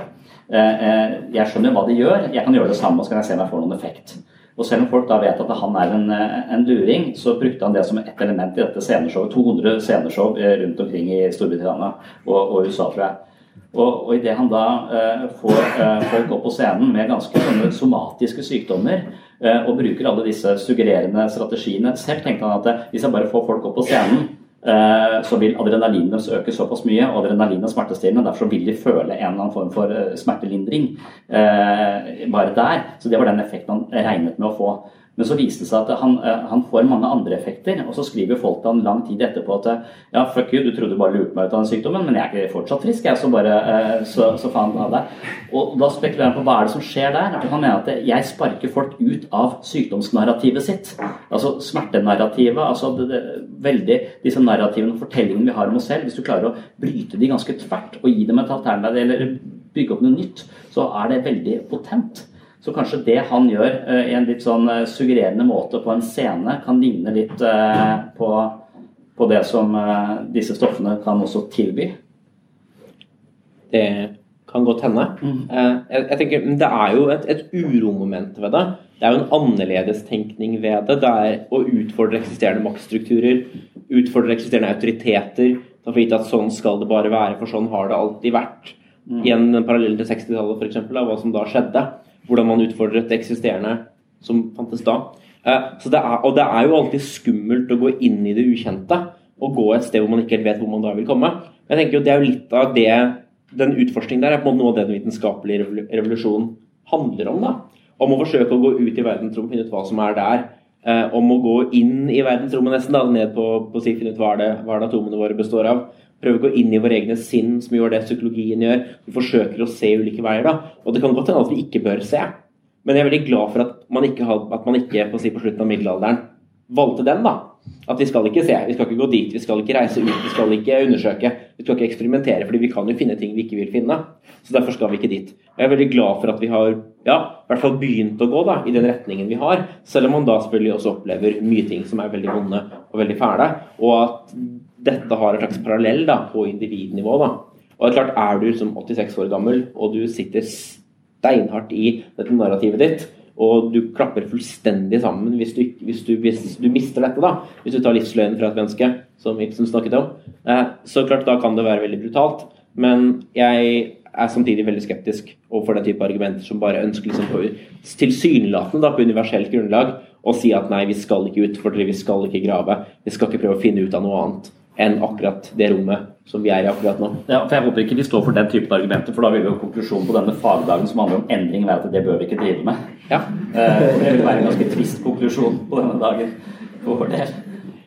Jeg skjønner hva de gjør, jeg kan gjøre det samme, og så kan jeg se om jeg får noen effekt. Og selv om folk da vet at han er en, en, luring, så brukte han det som et element i dette sceneshowet. 200 sceneshow eh, rundt omkring i Storbritannia og, og USA, tror jeg. Og, og idet han da eh, får eh, folk opp på scenen med ganske sånne somatiske sykdommer, eh, og bruker alle disse suggererende strategiene Selv tenkte han at eh, hvis jeg bare får folk opp på scenen Eh, så vil adrenalinet øke såpass mye, og adrenalin er smertestillende. Derfor vil de føle en eller annen form for eh, smertelindring eh, bare der. Så det var den effekten han regnet med å få. Men så viste det seg at han, eh, han, får mange andre effekter. Og så skriver folk til han lang tid etterpå at ja, fuck you, du trodde bare lurte meg ut av den sykdommen, men jeg er ikke fortsatt frisk, jeg, så bare eh, så, så faen av deg. Og da spekulerer han på hva er det som skjer der. Og han mener at jeg sparker folk ut av sykdomsnarrativet sitt. Altså smertenarrativet. altså det, det, veldig disse narrativene og fortellingene vi har om oss selv. Hvis du klarer å bryte de ganske tvert og gi dem et alternativ eller bygge opp noe nytt, så er det veldig potent. Så kanskje det han gjør eh, i en litt sånn eh, suggererende måte på en scene, kan ligne litt eh, på, på det som disse stoffene kan også tilby. Det kan godt hende. Mm. Jeg, jeg, tenker, Det er jo et, et uromoment ved det. Det er jo en annerledestenkning ved det. Det er å utfordre eksisterende maktstrukturer, utfordre eksisterende autoriteter. Ta for gitt at sånn skal det bare være, for sånn har det alltid vært. Mm. I en parallell til 60-tallet, f.eks., hva som da skjedde. Hvordan man utfordrer det eksisterende som fantes da. Eh, det er, og det er jo alltid skummelt å gå inn i det ukjente og gå et sted hvor man ikke helt vet hvor man da vil komme. Jeg tenker jo Det er jo litt av det den utforskningen der er på en måte noe av det den vitenskapelige revolusjonen handler om. da. Om å forsøke å gå ut i verdensrommet, finne ut hva som er der. Eh, om å gå inn i verdensrommet nesten, da, ned på, på si, finne ut hva det, hva det atomene våre består av. Prøve å gå inn i våre egne sinn, som gjør det psykologien gjør. Vi forsøker å se ulike veier. da, Og det kan godt hende at vi ikke bør se. Men jeg er veldig glad for at man ikke, at man ikke på, si, på slutten av middelalderen valgte den. da, at vi skal ikke se, vi skal ikke gå dit, vi skal ikke reise ut, vi skal ikke undersøke. Vi skal ikke eksperimentere, fordi vi kan jo finne ting vi ikke vil finne. Så derfor skal vi ikke dit. Jeg er veldig glad for at vi har ja, i hvert fall begynt å gå da, i den retningen vi har. Selv om man da selvfølgelig også opplever mye ting som er veldig vonde og veldig fæle. Og at dette har en slags parallell da, på individnivå. da. Og det er klart, er du som 86 år gammel, og du sitter steinhardt i dette narrativet ditt, og du klapper fullstendig sammen hvis du, hvis du, hvis du mister dette. da, Hvis du tar livsløgnen fra et menneske, som Ibsen snakket om. Eh, så klart da kan det være veldig brutalt. Men jeg er samtidig veldig skeptisk overfor den type argumenter som bare ønsker liksom på tilsynelatende på universelt grunnlag å si at nei, vi skal ikke utfordre, vi skal ikke grave, vi skal ikke prøve å finne ut av noe annet enn akkurat det rommet som vi er i akkurat nå. Ja, for Jeg håper ikke de står for den typen argumenter, for da vil jo konklusjonen på denne fagdagen som handler om endring, være at det bør vi ikke drive med. Ja. Eh, det vil være en ganske trist konklusjon på denne dagen for vår del.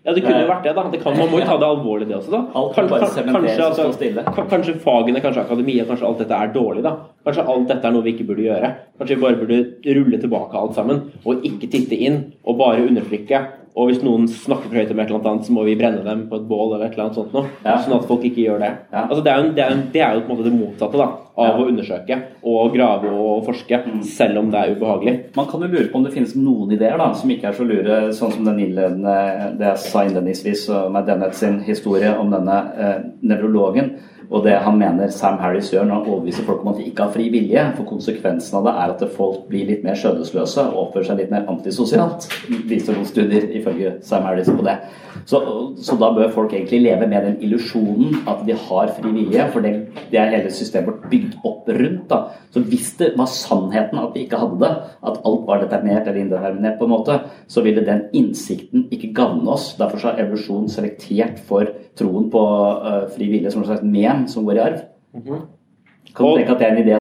Ja, det kunne jo vært det. da. Det kan, man må jo ta det alvorlig, det også. da. Alt kan bare kanskje, altså, kanskje fagene, kanskje akademia, kanskje alt dette er dårlig. da. Kanskje alt dette er noe vi ikke burde gjøre. Kanskje vi bare burde rulle tilbake alt sammen og ikke titte inn og bare undertrykke og hvis noen snakker for høyt om et eller annet, så må vi brenne dem på et bål eller et eller annet sånt noe. Ja. Sånn at folk ikke gjør det. Ja. Altså, det, er jo, det, er, det, er jo, på en måte det motsatte da, av ja. å undersøke og grave og forske, mm. selv om det er ubehagelig. Man kan jo lure på om det finnes noen ideer da, som ikke er så lure, sånn som den innledende det jeg sa innledningsvis med Dennett sin historie om denne eh, nevrologen og det han mener Sam Harris gjør når han overbeviser folk om at de ikke har fri vilje. For konsekvensen av det er at folk blir litt mer skjødesløse og oppfører seg litt mer antisosialt. Viser noen studier ifølge Sam Harris på det. Så, så, da bør folk egentlig leve med den illusjonen at de har fri vilje, for det, det, er hele systemet vårt bygd opp rundt. da. Så hvis det var sannheten at vi ikke hadde det, at alt var determinert eller indeterminert, på en måte, så ville den innsikten ikke gagne oss. Derfor har evolusjon selektert for troen på uh, fri vilje som en slags men som går i arv. Mm -hmm. Kan du tenke at det er en idé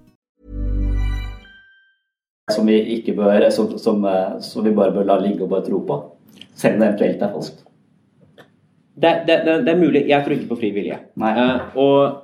Som vi ikke bør, som, som, eh, som vi bare bør la ligge og bare tro på. Selv om det eventuelt er falskt. Det, det, det, det er mulig. Jeg tror ikke på fri vilje. Uh, og,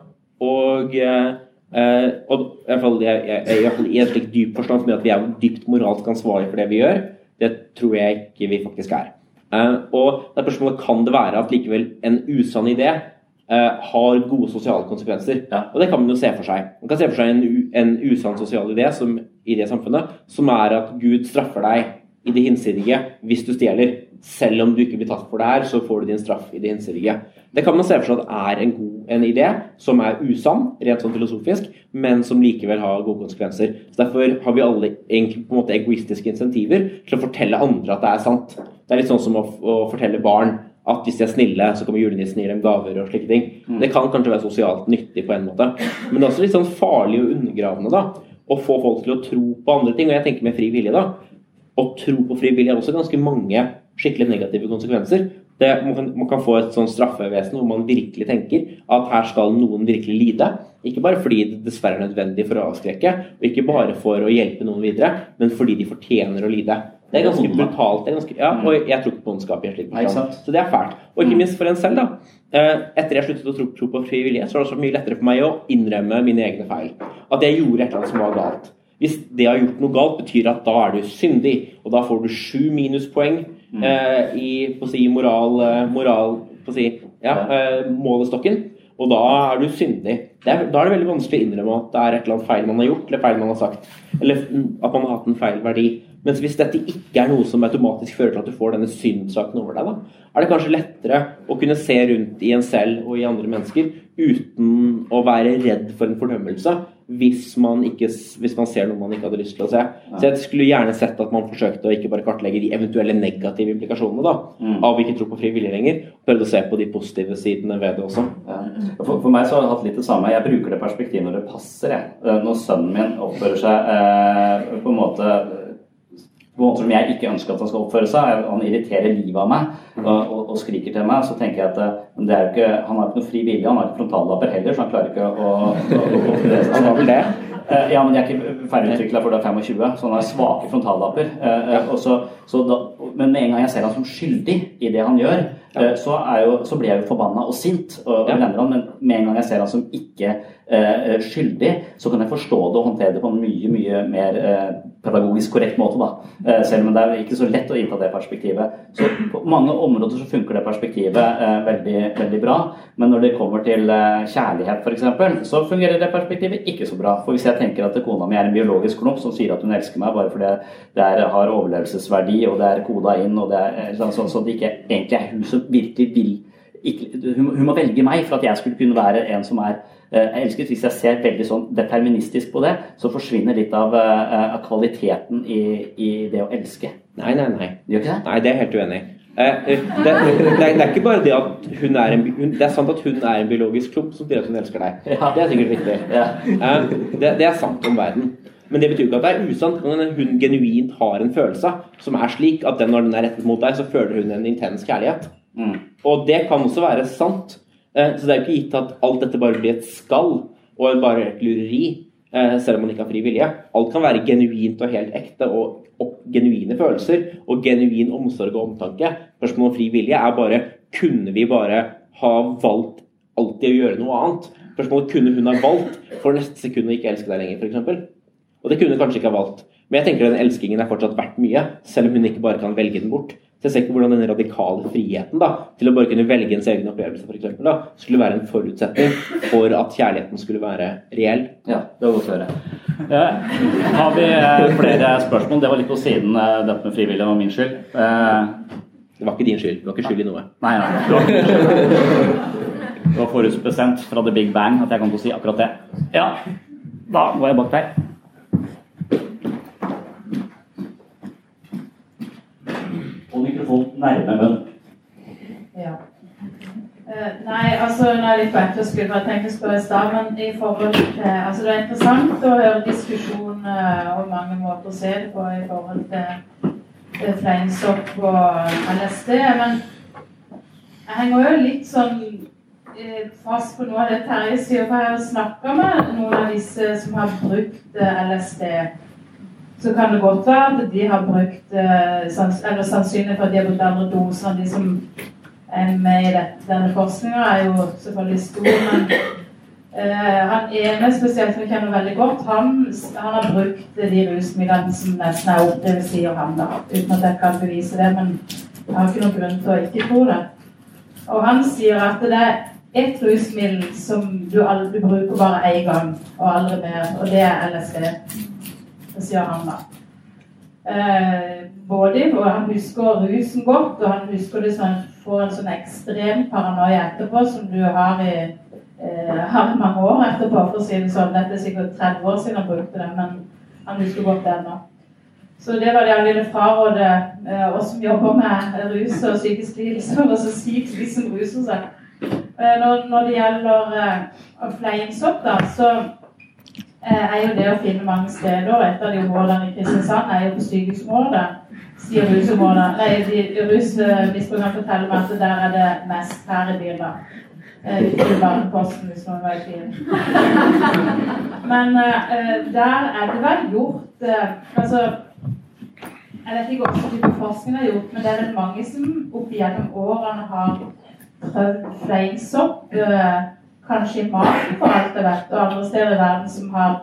og, eh, og i hvert fall, jeg, jeg, jeg, i en slik dyp forstand som at vi er dypt moralsk ansvarlig for det vi gjør, det tror jeg ikke vi faktisk er. Uh, og det er spørsmålet kan det være at likevel en usann idé eh, har gode sosiale konsekvenser. Og det kan man jo se for seg. Man kan se for seg en, en usann sosial idé som, i det samfunnet, som er at Gud straffer deg i det hinsidige hvis du stjeler. Selv om du ikke blir tatt for det her, så får du din straff i det hinsidige. Det kan man se for seg at er en god en idé som er usann, rent sånn filosofisk, men som likevel har gode konsekvenser. Så Derfor har vi alle egentlig på en måte egoistiske insentiver til å fortelle andre at det er sant. Det er litt sånn som å, å fortelle barn at hvis de er snille, så kommer julenissen gi dem gaver og slike ting. Det kan kanskje være sosialt nyttig på en måte, men det er også litt sånn farlig og undergravende da, å få folk til å tro på andre ting. Og jeg tenker med fri vilje, da. Å tro på fri vilje er også ganske mange skikkelig negative konsekvenser. Det, man, kan, man kan få et sånn straffevesen hvor man virkelig tenker at her skal noen virkelig lide. Ikke bare fordi det dessverre er nødvendig for å avskrekke, og ikke bare for å hjelpe noen videre, men fordi de fortjener å lide. Det er ganske brutalt. Det er ganske, ja, og jeg tror ikke på ondskap i? Så det er fælt. Og ikke minst for en selv, da. Eh, Etter jeg sluttet å tro, tro på frivillighet, så var det så mye lettere for meg å innrømme mine egne feil. At jeg gjorde et eller annet som var galt. Hvis det har gjort noe galt, betyr at da er du syndig, og da får du sju minuspoeng eh, i på å si, moral, eh, moral på å si, ja, eh, målestokken. Og da er du syndig. Det er, da er det veldig vanskelig å innrømme at det er et eller annet feil man har gjort, eller feil man har sagt. Eller mm, at man har hatt en feil verdi. Mens hvis dette ikke er noe som automatisk fører til at du får denne synssaken over deg, da, er det kanskje lettere å kunne se rundt i en selv og i andre mennesker uten å være redd for en fordømmelse hvis man, ikke, hvis man ser noe man ikke hadde lyst til å se. Så jeg skulle gjerne sett at man forsøkte å ikke bare kartlegge de eventuelle negative implikasjonene da, av ikke tro på frivillig lenger, prøvde å se på de positive sidene ved det også. Ja. For, for meg så har jeg hatt litt det samme. Jeg bruker det perspektivet når det passer. Jeg. Eh, Når sønnen min oppfører seg eh, på en måte på en måte som jeg ikke ønsker at han skal oppføre seg. Han irriterer livet av meg og, og, og skriker til meg. Så tenker jeg at men det er jo ikke, han har ikke noe fri vilje, han har ikke frontallapper heller, så han klarer ikke å, å, å, å. Han har vel det? Eh, Ja, men de er ikke ferdigutvikla før du er 25, så han har svake frontallapper. Eh, eh, og så, så da, men med en gang jeg ser han som skyldig i det han gjør, så, jo, så blir jeg jo forbanna og sint. Og, og han, Men med en gang jeg ser han som ikke skyldig, så kan jeg forstå det og håndtere det på en mye mye mer pedagogisk korrekt måte. da. Selv om det er ikke så lett å innta det perspektivet. Så på mange områder så funker det perspektivet eh, veldig, veldig bra. Men når det kommer til eh, kjærlighet f.eks., så fungerer det perspektivet ikke så bra. For hvis jeg tenker at kona mi er en biologisk klump som sier at hun elsker meg bare fordi det er, har overlevelsesverdi og det er koda inn, og det er sånn, sånn, så det ikke egentlig er hun som virkelig vil ikke, hun, hun må velge meg for at jeg skulle kunne være en som er eh, jeg elsker Hvis jeg ser veldig sånn deterministisk på det, så forsvinner litt av, eh, av kvaliteten i, i det å elske. Nei, nei, nei. Det? Nei, det er jeg helt uenig i. Eh, eh, Det, det, det er ikke bare det at hun er en hun, Det er sant at hun er en biologisk klump som sier at hun elsker deg. Det er sikkert riktig. Eh, Det, det er sant om verden. Men det betyr ikke at det er usant. Hun genuint har en følelse som er slik at den, når den er rettet mot deg, så føler hun en intens kjærlighet. Og det kan også være sant. Eh, Så det er ikke gitt at alt dette bare blir et skall og bare et lureri, selv om man ikke har fri vilje. Alt kan være genuint og helt ekte og, og genuine følelser og genuin omsorg og omtanke. Spørsmålet om fri vilje er bare kunne vi bare ha valgt alltid å gjøre noe annet? Spørsmålet kunne hun ha valgt for neste sekund å ikke elske deg lenger, f.eks. Og det kunne hun kanskje ikke ha valgt. Men jeg tenker den elskingen er fortsatt verdt mye, selv om hun ikke bare kan velge den bort. Så jeg ser ikke hvordan denne radikale friheten da, til å bare kunne velge ens egen opplevelse for eksempel, da, skulle være en forutsetning for at kjærligheten skulle være reell. Ja, det var godt å høre. Eh, har vi eh, flere spørsmål? Det var litt på siden, eh, dette med frivillig var min skyld. Eh, det var ikke din skyld. Du var ikke skyld i noe. Nei, nei. Det var forutbestemt fra the big bang at jeg kom til å si akkurat det. Ja, da går jeg bak der. Mikrofon nærme munn. Ja. Uh, nei, altså nå er jeg litt på etterskudd, for jeg tenkte i stad, men i forhold til Altså det er interessant å høre diskusjon uh, og mange måter å se det på i forhold til uh, fleinsopp og LSD, men jeg henger jo litt sånn fast på noe av det Terje sier, for jeg har snakka med noen av disse som har brukt LSD så kan det godt være at de har brukt Eller sannsynlig for at de har brukt andre doser enn de som er med i. Denne forskninga er jo selvfølgelig stor, men uh, han ene spesielt som jeg kjenner veldig godt, han, han har brukt de rusmidlene som nesten er opp, det vil si han, da, uten at jeg kan bevise det, men jeg har ikke noen grunn til å ikke tro det. Og han sier at det er ett rusmiddel som du aldri bruker bare én gang, og aldri mer, og det er LSD. Sier han da. Eh, både, og Han husker rusen godt, og han husker det sånn, får en sånn ekstrem paranoia etterpå som du har i, eh, har mange år etterpå. for å si det sånn. Dette er sikkert 30 år siden han brukte det, men han husker godt det ennå. Så det var det han ville fraråde eh, oss som jobber med rus og psykisk lidelse, og så sykt de som ruser seg. Eh, når, når, det gjelder eh, fleiingsopp, da, så er jo det å finne mange steder. Et av de områdene i Kristiansand er jo på sykehusområdet. Sier rusområdet. Nei, rusmisbrukerne forteller meg at der er det mest her i byen, da. Eh, Posten, hvis noen var i tvil. Men uh, der er det vel gjort uh, Altså Jeg vet ikke hva type forskning er gjort, men det er vel mange som opp gjennom årene har prøvd fleinsopp. Uh, kanskje i maten for alt det vet, og andre steder i verden som har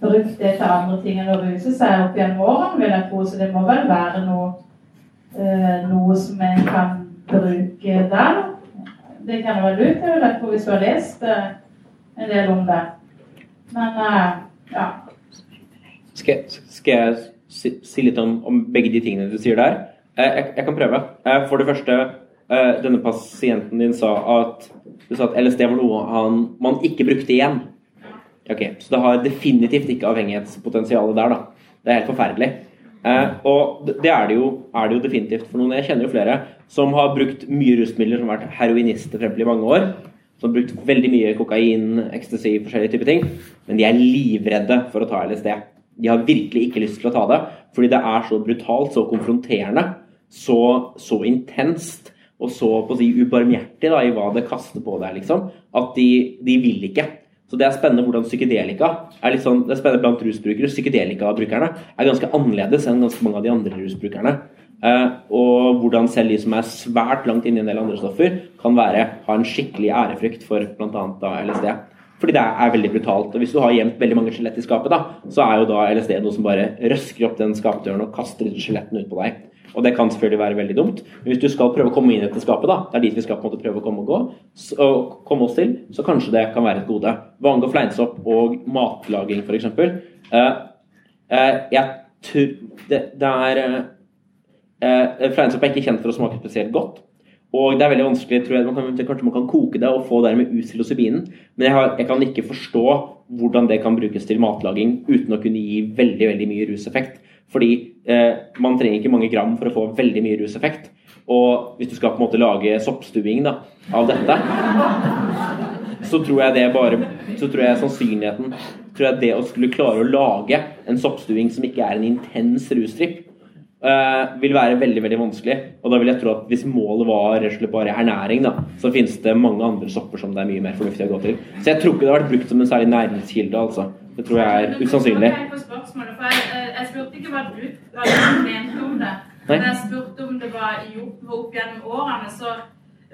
brukt det til andre ting enn å ruse seg opp gjennom årene, vil jeg tro. Så det må vel være noe, eh, noe som en kan bruke der. Det kan være lurt, jeg vet hvis du har lest eh, en del om det. Men eh, ja. Skal, skal jeg si, si, litt om, om, begge de tingene du sier der? Jeg, jeg kan prøve. For det første, denne pasienten din sa at du sa at LSD var noe han, man ikke brukte igjen. Ok, Så det har definitivt ikke avhengighetspotensialet der, da. Det er helt forferdelig. Eh, og det er det, jo, er det, jo, definitivt for noen. Jeg kjenner jo flere som har brukt mye rusmidler, som har vært heroinister frem i mange år. Som har brukt veldig mye kokain, ecstasy, forskjellige typer ting. Men de er livredde for å ta LSD. De har virkelig ikke lyst til å ta det, fordi det er så brutalt, så konfronterende, så, så intenst og så på å si ubarmhjertig da, i hva det kaster på deg, liksom. At de, de, vil ikke. Så det er spennende hvordan psykedelika er litt sånn, det er spennende blant rusbrukere. Psykedelikabrukerne er ganske annerledes enn ganske mange av de andre rusbrukerne. Eh, og hvordan selv de som er svært langt inne i en del andre stoffer, kan være, ha en skikkelig ærefrykt for bl.a. LSD. Fordi det er veldig brutalt. og Hvis du har gjemt veldig mange skjelett i skapet, da, så er jo da LSD noe som bare røsker opp den skapdøren og kaster skjelettene ut på deg. Og det kan selvfølgelig være veldig dumt. Men hvis du skal prøve å komme inn i dette da, det er dit vi skal på en måte prøve å komme, og gå, så, komme oss til, så kanskje det kan være et gode. Hva angår fleinsopp og matlaging, f.eks. Uh, uh, jeg tror det, det er uh, Fleinsopp er ikke kjent for å smake spesielt godt. Og det er veldig vanskelig, tror jeg, man kan, Kanskje man kan koke det og få dermed ut psilocybinen, men jeg, har, jeg, kan ikke forstå hvordan det kan brukes til matlaging uten å kunne gi veldig veldig mye ruseffekt. Fordi eh, man trenger ikke mange gram for å få veldig mye ruseffekt. Og hvis du skal på en måte lage soppstuing da, av dette, så tror jeg det bare Så tror jeg sannsynligheten tror jeg det å skulle klare å lage en soppstuing som ikke er en intens rustripp, Uh, vil være veldig veldig vanskelig. Og da vil jeg tro at hvis målet var rett og bare ernæring, da, så finnes det mange andre sopper som det er mye mer fornuftig å gå til. Så jeg tror ikke det har vært brukt som en særlig næringskilde. altså. Det tror jeg er usannsynlig. Jeg, jeg spurte ikke hva du mente om det. Men jeg spurte om det var gjort opp gjennom årene, så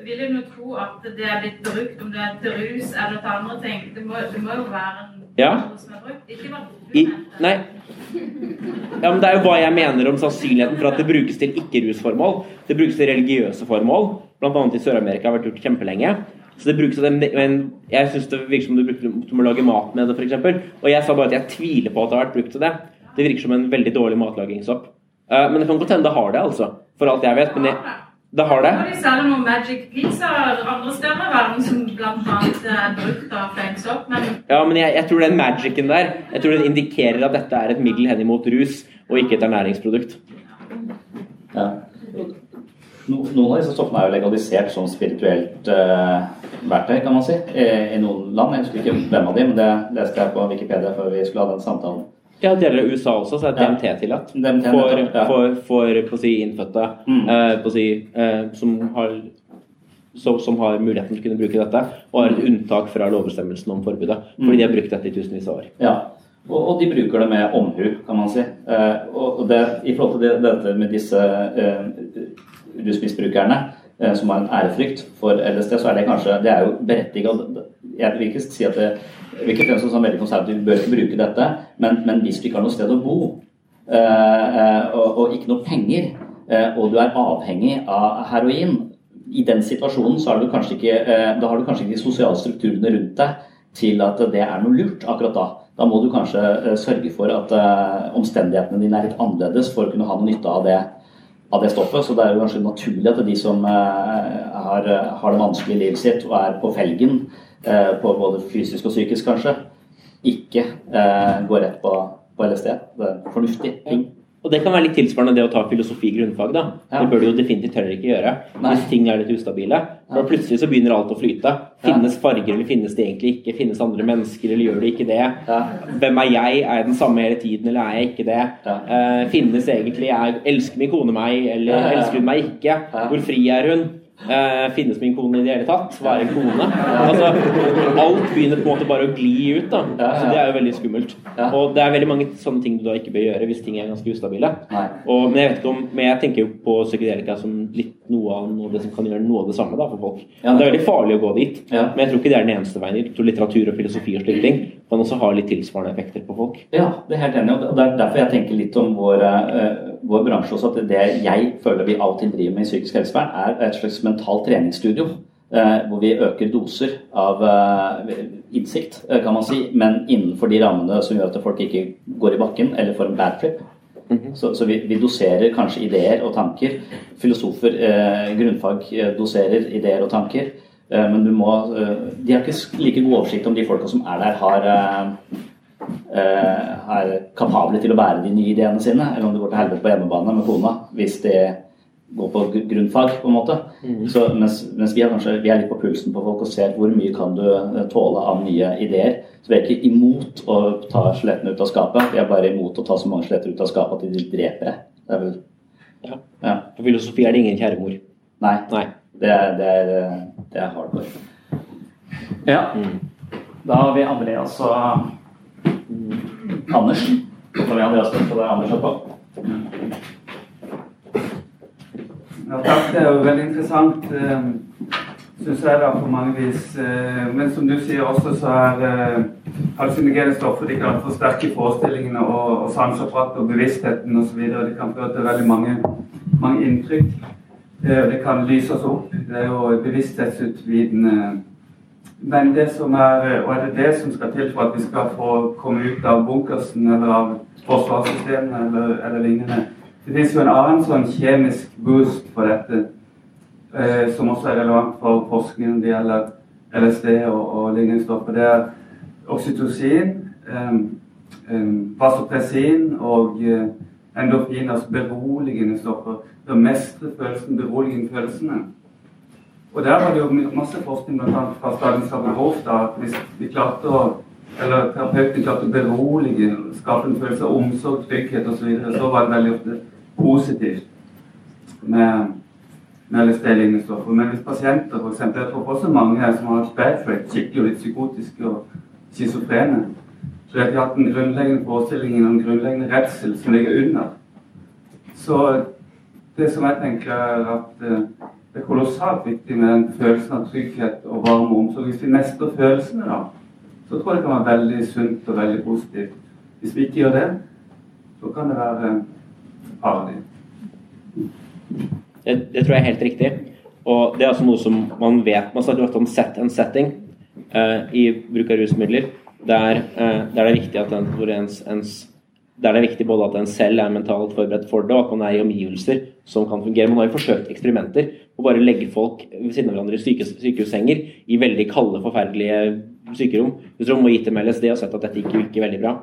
vil jeg jo tro at det er blitt brukt, om det er til rus eller til andre ting. Det må, det må jo være noe ja. som er brukt. Ikke hva du I, Nei. Ja, men Det er jo hva jeg mener om sannsynligheten for at det brukes til ikke-rusformål. Det brukes til religiøse formål, bl.a. i Sør-Amerika har vært gjort kjempelenge. Så det brukes til men Jeg syns det virker som du brukte til å lage mat med det, f.eks. Og jeg sa bare at jeg tviler på at det har vært brukt til det. Det virker som en veldig dårlig matlagingssopp. Uh, men det kan godt hende det har det, altså. For alt jeg vet. Men jeg, det har det. Og de selger noen Magic Pizza andre steder i verden som bl.a. er brukt av flamesopp. Men ja, men jeg, jeg, tror den magicen der Jeg tror den indikerer at dette er et middel henimot rus, og ikke et ernæringsprodukt. Ja. Noen av disse stoffene er jo legalisert som spirituelt uh, verktøy, kan man si, i, i, noen land. Jeg husker ikke hvem av dem, men det leste jeg på Wikipedia før vi skulle ha den samtalen. Ja, det gjelder USA også, så er DMT tillatt. For, ja. for, for, på å si innfødte mm. uh, si, uh, som, har, så, som, har, muligheten til å kunne bruke dette, og har et unntak fra lovbestemmelsen om forbudet. Fordi mm. de har brukt dette i tusenvis av år. Ja, og, de bruker det med omhu, kan man si. Og det, I forhold til det, dette med disse rusmisbrukerne eh, som har en ærefrykt for LSD, så er det kanskje Det er jo berettiget. Jeg vil ikke si at det vil ikke fremstå som veldig konservativt, bør ikke bruke dette, men, men, hvis du ikke har noe sted å bo, eh, eh, og, og, ikke noe penger, og du er avhengig av heroin, i den situasjonen så har du kanskje ikke, da har du kanskje ikke de sosiale strukturene rundt deg til at det er noe lurt akkurat da. Da må du kanskje sørge for at omstendighetene dine er litt annerledes for å kunne ha noe nytte av det, av det stoffet. Så det er jo kanskje naturlig at de som har, har det vanskelig i livet sitt og er på felgen, Eh, på både fysisk og psykisk, kanskje, ikke eh, går rett på, på LSD. Det er fornuftig ting. Og Det kan være litt tilsvarende det å ta filosofi grunnfag. da. Ja. Det bør du jo definitivt heller ikke gjøre Nei. hvis ting er litt ustabile. For ja. Plutselig så begynner alt å flyte. Finnes ja. farger, eller finnes det egentlig ikke? Finnes andre mennesker, eller gjør det ikke det? Hvem er jeg? Er jeg den samme hele tiden, eller er jeg ikke det? Uh, finnes egentlig jeg, Elsker min kone meg, eller elsker hun meg ikke? Hvor fri er hun? Eh, finnes min kone i det hele tatt? Hva er en kone? Altså, alt begynner på en måte bare å gli ut. da Så Det er jo veldig skummelt. Og det er veldig mange sånne ting du da ikke bør gjøre hvis ting er ganske ustabile. Og, men jeg vet ikke om Men jeg tenker jo på psykedelika som litt noe av noe det som kan gjøre noe av det samme da for folk. Det er veldig farlig å gå dit, men jeg tror ikke det er den eneste veien dit. Litteratur og filosofi og slike ting kan også ha litt tilsvarende effekter på folk. Ja, det er helt enig. Og det er derfor jeg tenker litt om vår, uh, vår bransje også. At det jeg føler vi av og til driver med i psykisk helsevern, er et slags mentalt treningsstudio. Uh, hvor vi øker doser av uh, innsikt, kan man si, men innenfor de rammene som gjør at folk ikke går i bakken eller får en bad trip. Mm -hmm. Så, så vi, vi, doserer kanskje ideer og tanker. Filosofer, grunnfag, doserer ideer og tanker. Eh, men du må eh, De har ikke like god oversikt om de folka som er der, har er eh, kapable til å bære de nye ideene sine, eller om det går til helvete på hjemmebane med kona hvis det går på grunnfag, på en måte. Mm. Så, mens, mens, vi, er kanskje, vi er litt på pulsen på folk og ser hvor mye kan du tåle av nye ideer. Så vi er ikke imot å ta skjelettene ut av skapet, vi er bare imot å ta så mange skjeletter ut av skapet at de dreper det. det er vel, ja. ja. For filosofi er det ingen kjæremor. Nei. Nei. Det er, det er, det er hardcore. Ja. Da har vi Andreas og Anders. Så tar vi Andreas først, og det er Anders etterpå. Ja, takk. Det er jo veldig interessant, eh, syns jeg, da, på mange vis. Eh, men som du sier også, så er eh, hallusinogene stoffer de kan forsterke forestillingene og, og sanseapparatet og bevisstheten osv. De kan føre til veldig mange, mange inntrykk. Det kan lyses opp. Det er jo bevissthetsutvidende. Men det som er, og er det det som skal til for at vi skal få komme ut av bunkersen eller av forsvarssystemene eller, eller lignende? Det finnes jo en annen sånn kjemisk boost for dette, eh, som også er relevant for forskningen det gjelder LSD og, og lignende stoffer. Det er oksytocin, eh, eh, vasopressin og eh, endorfin, altså beroligende stoffer Det å mestre følelsen, beroligende følelsene. Og der var det jo masse forskning bl.a. fra Statens Hofstad at hvis vi klarte å eller terapeuten klarte å berolige, skape en følelse av omsorg, trygghet osv., så, videre, så var det veldig ofte positivt med, med LSD-lignende stoffer. Men hvis pasienter f.eks. Jeg tror også mange her som har hatt bad track, skikkelig litt psykotiske og schizofrene, så de har hatt en grunnleggende forestilling og en grunnleggende redsel som ligger under. Så det som jeg tenker er at eh, det er kolossalt viktig med den følelsen av trygghet og varme omsorg. Hvis vi mestrer følelsene, da, så tror jeg det kan være veldig sunt og veldig positivt. Hvis vi ikke gjør det, så kan det være farlig. Det, det, tror jeg er helt riktig. Og det er altså noe som man vet Man snakker ofte om set and setting uh, i bruk av rusmidler. Der, uh, der det er viktig at den, en, ens, ens, der det er viktig både at en selv er mentalt forberedt for det, og at man er i omgivelser som kan fungere. Man har jo forsøkt eksperimenter på bare legge folk ved siden av hverandre i sykehus, sykehussenger i veldig kalde, forferdelige sykerom. Hvis man må gitt dem LSD og sett at dette ikke virker veldig bra.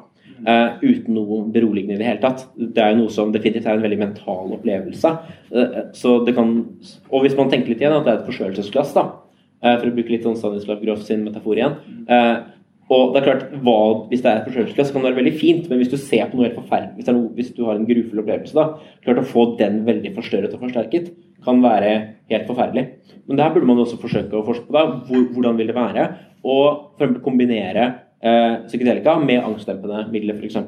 Uh, uten noe beroligende i det hele tatt. Det er jo noe som definitivt er en veldig mental opplevelse. Uh, så det kan, og hvis man tenker litt igjen at det er et forstørrelsesglass, da, uh, for å bruke litt sånn Stanislav Groff sin metafor igjen og det er klart, hva, Hvis det er et forstørrelsesglass, kan det være veldig fint, men hvis du ser på noe helt forferdelig, hvis, noe, hvis du har en grufull opplevelse, da, klart å få den veldig forstørret og forsterket kan være helt forferdelig. Men der burde man også forsøke å forske på da, hvordan vil det være å kombinere eh, psykedelika med angstdempende midler f.eks.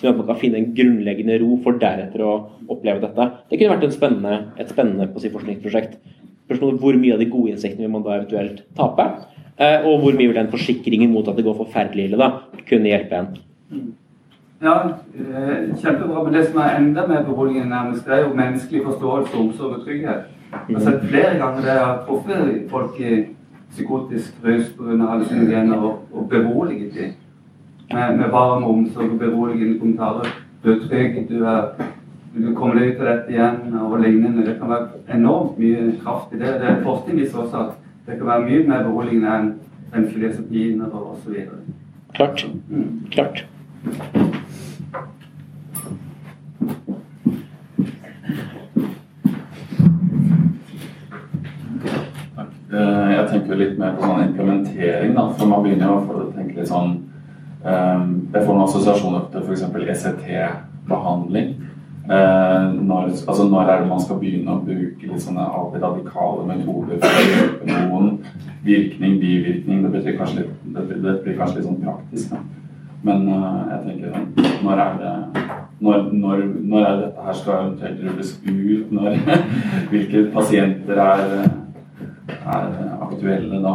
Sånn at man kan finne en grunnleggende ro for deretter å oppleve dette. Det kunne vært spennende, et spennende si, forskningsprosjekt. Spørsmålet Hvor mye av de gode insektene vil man da eventuelt tape? Eh, og hvor mye vil den forsikringen mot at det går forferdelig ille, da, kunne hjelpe en? Ja, eh, kjempebra. Men det som er enda mer beroligende, nærmest, det er jo menneskelig forståelse, omsorg og trygghet. Jeg har sett flere ganger det jeg har truffet folk i psykotisk rus pga. hallusinogener og, og beroliget dem med, med varm omsorg og beroligende kommentarer. Du er trygg, du, er, du kommer deg ut av dette igjen og lignende. Det kan være enormt mye kraft i det. det forskning viser også at det kan være mye mer beroligende enn benzodiazepiner osv. Klart. Mm. Klart. Eh, jeg tenker litt mer på sånn implementering. Da. For man begynner jo å tenke litt sånn Jeg får noen assosiasjoner til f.eks. ECT-behandling. Eh, når, altså når er det man skal begynne å bruke litt sånne radikale metoder for å hjelpe noen? Virkning, bivirkning. Det, betyr kanskje litt, det, blir kanskje litt sånn praktisk. Da. Men uh, jeg tenker Når er det når, når, når er dette her skal eventuelt rulles ut? Når, hvilke pasienter er er aktuelle da?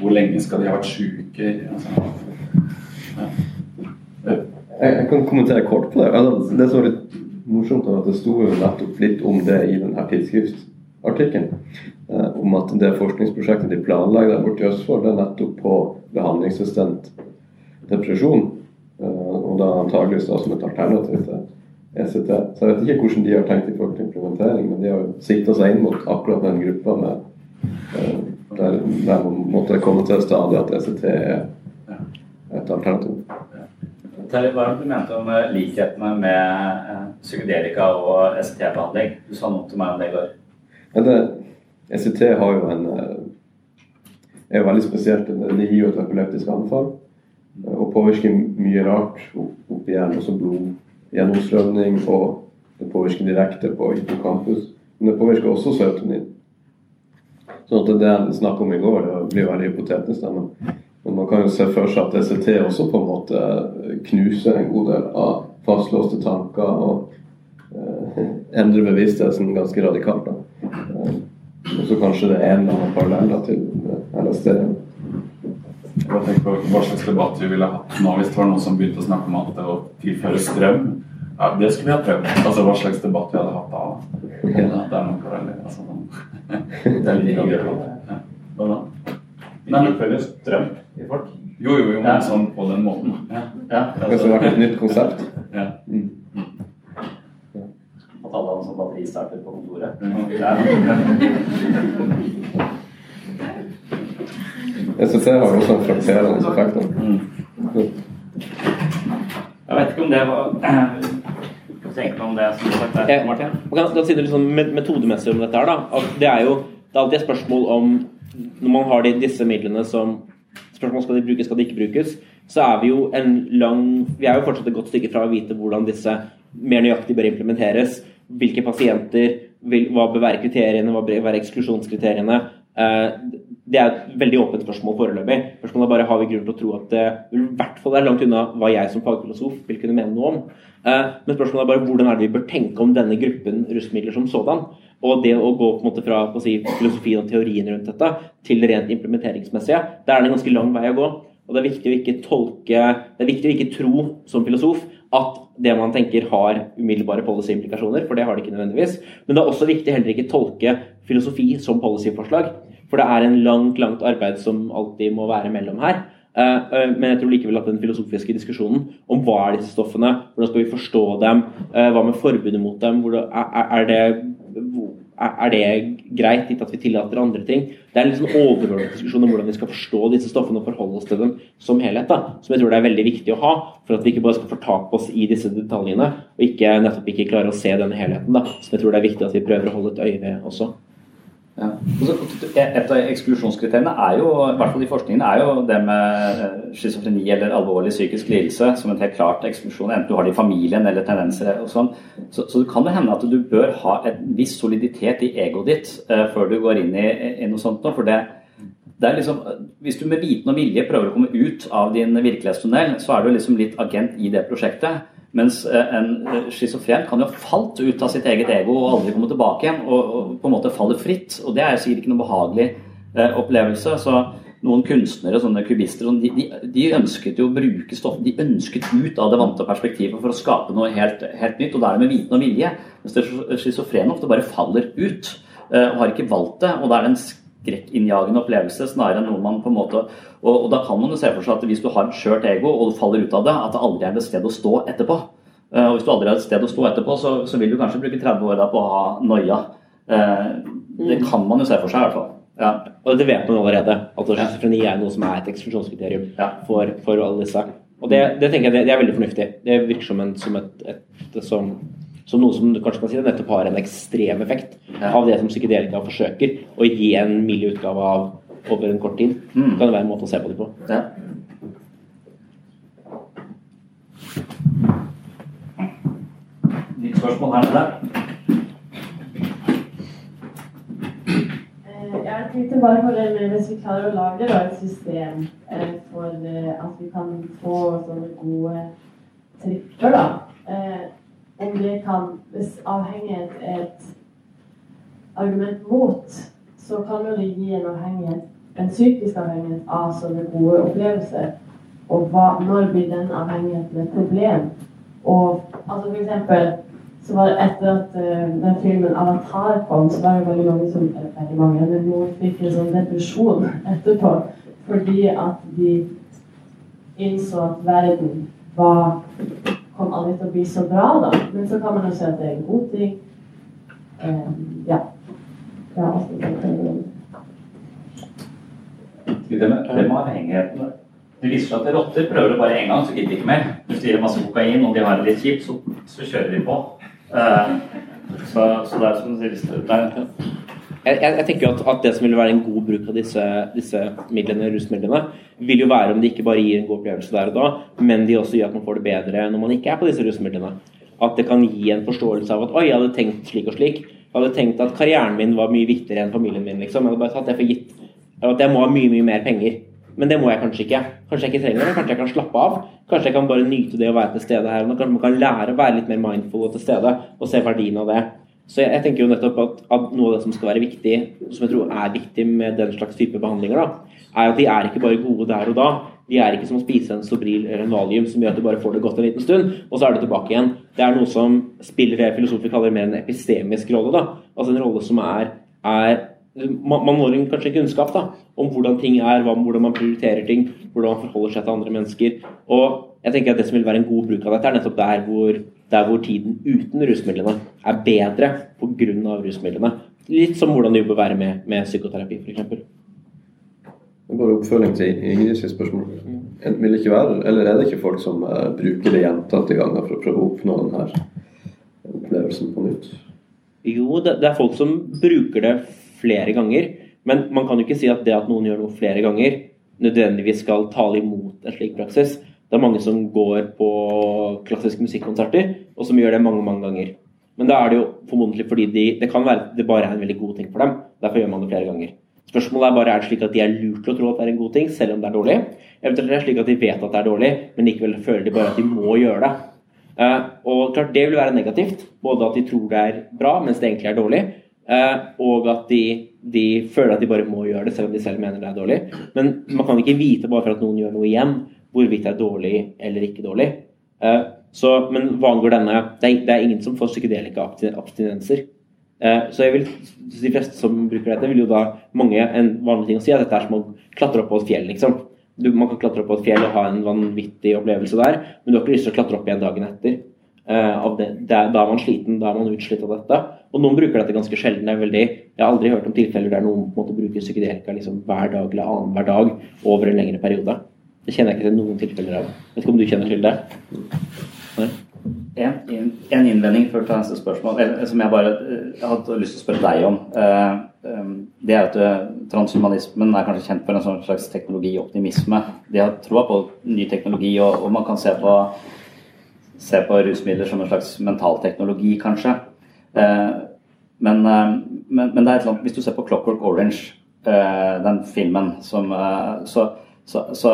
Hvor lenge skal de ha vært syke? Altså, ja. jeg, kan kommentere kort på det. Altså, det som var litt morsomt, at det sto jo nettopp litt om det i denne tidsskriftsartikkelen. Eh, om at det forskningsprosjektet de planlegger der borte i Østfold, det er nettopp på behandlingsresistent depresjon. Eh, og da antageligvis da som et alternativ til ECT. Så jeg vet ikke hvordan de har tenkt i forhold til implementering, men de har sikta seg inn mot akkurat den gruppa med Eh, der, der måtte komme til stadig at ECT er et alternativ. Terje, hva du mente om eh, likhetene med eh, psykedelika og ST-behandling? Du sa noe til meg om det i går. ECT har jo en er jo veldig spesielt. Det gir jo et epileptisk anfall og påvirker mye rart opp hjernen, også blodgjennomstrømning, og det påvirker direkte på hippocampus. Men det påvirker også serotonin. Sånn at det jeg snakket om i går, det blir veldig hypotetisk. Men, men man kan jo se for seg at DCT også på en måte knuser en god del av fastlåste tanker og eh, endrer bevisstheten ganske radikalt. Da. Eh, og så kanskje det er en eller annen parallell til LSD. Jeg tenker på Hva slags debatt vi ville hatt nå hvis det var noen som begynte å snakke om at det å tilføre strøm ja, Det skulle vi ha prøvd. Altså Hva slags debatt vi hadde hatt da. Ja. Det er noen paralleller. Altså, det er litt gøy. Hva da? Nei, strøm i folk? Jo, jo, jo, men sånn på den måten. Ja. ja. Det har vært et nytt konsept. Ja. Mm. At alle har en sånn batteristarter på kontoret. SSC har jo sånn en frakterende effekt. Mm. Jeg vet ikke om det var tenke om det som sagt der, Martin? Man kan, kan si det liksom metodemessig om dette her, da. At det er jo det er alltid et spørsmål om Når man har de, disse midlene som Spørsmål skal de brukes, skal de ikke brukes, så er vi jo en lang Vi er jo fortsatt et godt stykke fra å vite hvordan disse mer nøyaktig bør implementeres. Hvilke pasienter, vil, hva bør være kriteriene, hva bør være eksklusjonskriteriene. Eh, det er et veldig åpent spørsmål foreløpig. Spørsmålet er bare har vi grunn til å tro at det i hvert fall er langt unna hva jeg som fagfilosof vil kunne mene noe om. Eh, men spørsmålet er bare hvordan er det vi bør tenke om denne gruppen rusmidler som sådan. Og det å gå på en måte fra si, filosofien og teorien rundt dette til rent implementeringsmessige, der er det en ganske lang vei å gå. Og det er viktig å ikke tolke Det er viktig å ikke tro som filosof at det man tenker har umiddelbare policy-implikasjoner, for det har det ikke nødvendigvis. Men det er også viktig heller ikke tolke filosofi som policy-forslag. For det er en langt, langt arbeid som alltid må være mellom her. Eh, eh, men jeg tror likevel at den filosofiske diskusjonen om hva er disse stoffene, hvordan skal vi forstå dem, eh, hva med forbudet mot dem, er det, er det greit gitt at vi tillater andre ting? Det er en liksom overordnet diskusjon om hvordan vi skal forstå disse stoffene og forholde oss til dem som helhet. da, Som jeg tror det er veldig viktig å ha, for at vi ikke bare skal fortape oss i disse detaljene, og ikke, nettopp ikke klare å se denne helheten. da, Som jeg tror det er viktig at vi prøver å holde et øye ved også. Ja. Et av eksklusjonskriteriene er jo, i hvert fall i forskningen, er jo det med eh, schizofreni eller alvorlig psykisk lidelse som en helt klart eksklusjon, enten du har det i familien eller tendenser og sånn. Så, så, det kan jo hende at du bør ha en viss soliditet i egoet ditt uh, før du går inn i, i noe sånt. For det, det er liksom, hvis du med viten og vilje prøver å komme ut av din virkelighetstunnel, så er du liksom litt agent i det prosjektet. Mens eh, en eh, schizofren kan jo ha falt ut av sitt eget ego og aldri komme tilbake igjen. Og, på en måte falle fritt. Og det er sikkert ikke noe behagelig eh, opplevelse. Så noen kunstnere, sånne kubister, sånn, de, de, ønsket jo å bruke stoff De ønsket ut av det vante perspektivet for å skape noe helt, helt nytt. Og da er det med viten og vilje. Mens schizofrene ofte bare faller ut. Og har ikke valgt det. Og da er det en skrekkinnjagende opplevelse snarere enn noe man på en måte og, og, da kan man jo se for seg at hvis du har et skjørt ego og du faller ut av det, at det aldri er et sted å stå etterpå. Uh, og hvis du aldri har et sted å stå etterpå, så, så vil du kanskje bruke 30 år da på å ha noia. Uh, det mm. kan man jo se for seg i hvert fall. Ja. Og det vet man allerede. At schizofreni er noe som er et eksklusjonskriterium ja. for, for, alle disse. Og det, det tenker jeg det, det, er veldig fornuftig. Det virker som, en, som, et, et, et, som som noe som du kanskje kan si nettopp har en ekstrem effekt ja. av det som psykedelika forsøker å gi en mild utgave av over en kort tid. Mm. Kan det være en måte å se på det på. Ja. Nytt spørsmål her nede. Eh, jeg tenkte bare på det med hvis vi klarer å lage et system eh, for eh, at vi kan få sånne gode tripper, da det kan Hvis avhengighet er et argument mot, så kan jo det gi en avhengighet, en psykisk avhengighet av sånne gode opplevelser. Og hva, når blir den avhengigheten et problem? Og altså for eksempel så var det etter at uh, den filmen 'Avatar' kom, så var det veldig mange som eller veldig mange, men noen fikk en sånn depresjon etterpå fordi at de innså at verden var kom aldri til å bli så bra, da. Men så kan man jo si at det er en god ting. Um, ja. ja altså, det med, det med avhengigheten Det viser seg at rotter prøver det bare én gang, så gidder de ikke mer. Hvis de gir masse kokain og de har det litt kjipt, så, så kjører de på. Uh, så, så, det er som du sier jeg, jeg, tenker at, at, det som vil være en god bruk av disse, disse midlene, rusmidlene, vil jo være om de ikke bare gir en god opplevelse der og da, men de også gjør at man får det bedre når man ikke er på disse rusmidlene. At det kan gi en forståelse av at oi, jeg hadde tenkt slik og slik. Jeg hadde tenkt at karrieren min var mye viktigere enn familien min. liksom. Jeg hadde bare tatt det for gitt. At jeg må ha mye, mye mer penger. Men det må jeg kanskje ikke. Kanskje jeg ikke trenger det, kanskje jeg kan slappe av. Kanskje jeg kan bare nyte det å være til stede her. Kanskje man kan lære å være litt mer mindful og til stede og se verdien av det. Så jeg, jeg, tenker jo nettopp at, at, noe av det som skal være viktig, som jeg tror er viktig med den slags type behandlinger, da, er at de er ikke bare gode der og da. De er ikke som å spise en Sobril eller en Valium som gjør at du bare får det godt en liten stund, og så er du tilbake igjen. Det er noe som spiller det filosofer kaller mer en epistemisk rolle. da, Altså en rolle som er, er man, man når kanskje kunnskap da, om hvordan ting er, hvordan man prioriterer ting, hvordan man forholder seg til andre mennesker. Og jeg tenker at Det som vil være en god bruk av dette, er nettopp der hvor der hvor tiden uten rusmidlene er bedre pga. rusmidlene. Litt som hvordan det bør være med, med psykoterapi, f.eks. Bare oppfølging til Ingrids spørsmål. Vil det ikke være, eller er det ikke folk som uh, bruker det gjentatte ganger for å prøve å oppnå denne opplevelsen på nytt? Jo, det, det, er folk som bruker det flere ganger. Men man kan jo ikke si at det at noen gjør noe flere ganger, nødvendigvis skal tale imot en slik praksis. Det er mange som går på klassiske musikkonserter, og som gjør det mange mange ganger. Men da er det jo formodentlig fordi de, det kan være det bare er en veldig god ting for dem. Derfor gjør man det flere ganger. Spørsmålet er bare er det slik at de er lurt til å tro at det er en god ting, selv om det er dårlig. Eventuelt er det slik at de vet at det er dårlig, men likevel føler de bare at de må gjøre det. Uh, og klart Det vil være negativt. Både at de tror det er bra, mens det egentlig er dårlig. Uh, og at de, de, føler at de bare må gjøre det, selv om de selv mener det er dårlig. Men man kan ikke vite bare for at noen gjør noe igjen, hvorvidt det er dårlig eller ikke dårlig. Eh, Så, men hva angår denne det er, det er ingen som får psykedelika abstinenser. Eh, så vil, de fleste som bruker dette, vil jo da mange en vanlig ting å si at dette er som å klatre opp på et fjell. liksom. Du, man kan klatre opp på et fjell og ha en vanvittig opplevelse der, men du har ikke lyst til å klatre opp igjen dagen etter. Uh, det, det, da er man sliten, da er man utslitt av dette. Og noen bruker dette ganske sjelden. Veldig, jeg har aldri hørt om tilfeller der noen måte bruker psykedelika liksom hver dag eller annenhver dag over en lengre periode. Det kjenner jeg ikke til noen tilfeller av. Vet ikke om du kjenner til det? En, en, innvending før til neste spørsmål, som jeg bare eh, hadde lyst til å spørre deg om. Eh, eh, det er at Transhumanismen er kanskje kjent for en sånn slags teknologioptimisme. De har troa på ny teknologi, og, og man kan se på, se på, rusmidler som en slags mentalteknologi, kanskje. Men, men, men, det er et eller annet, hvis du ser på Clockwork Orange, den filmen, som, så så, så,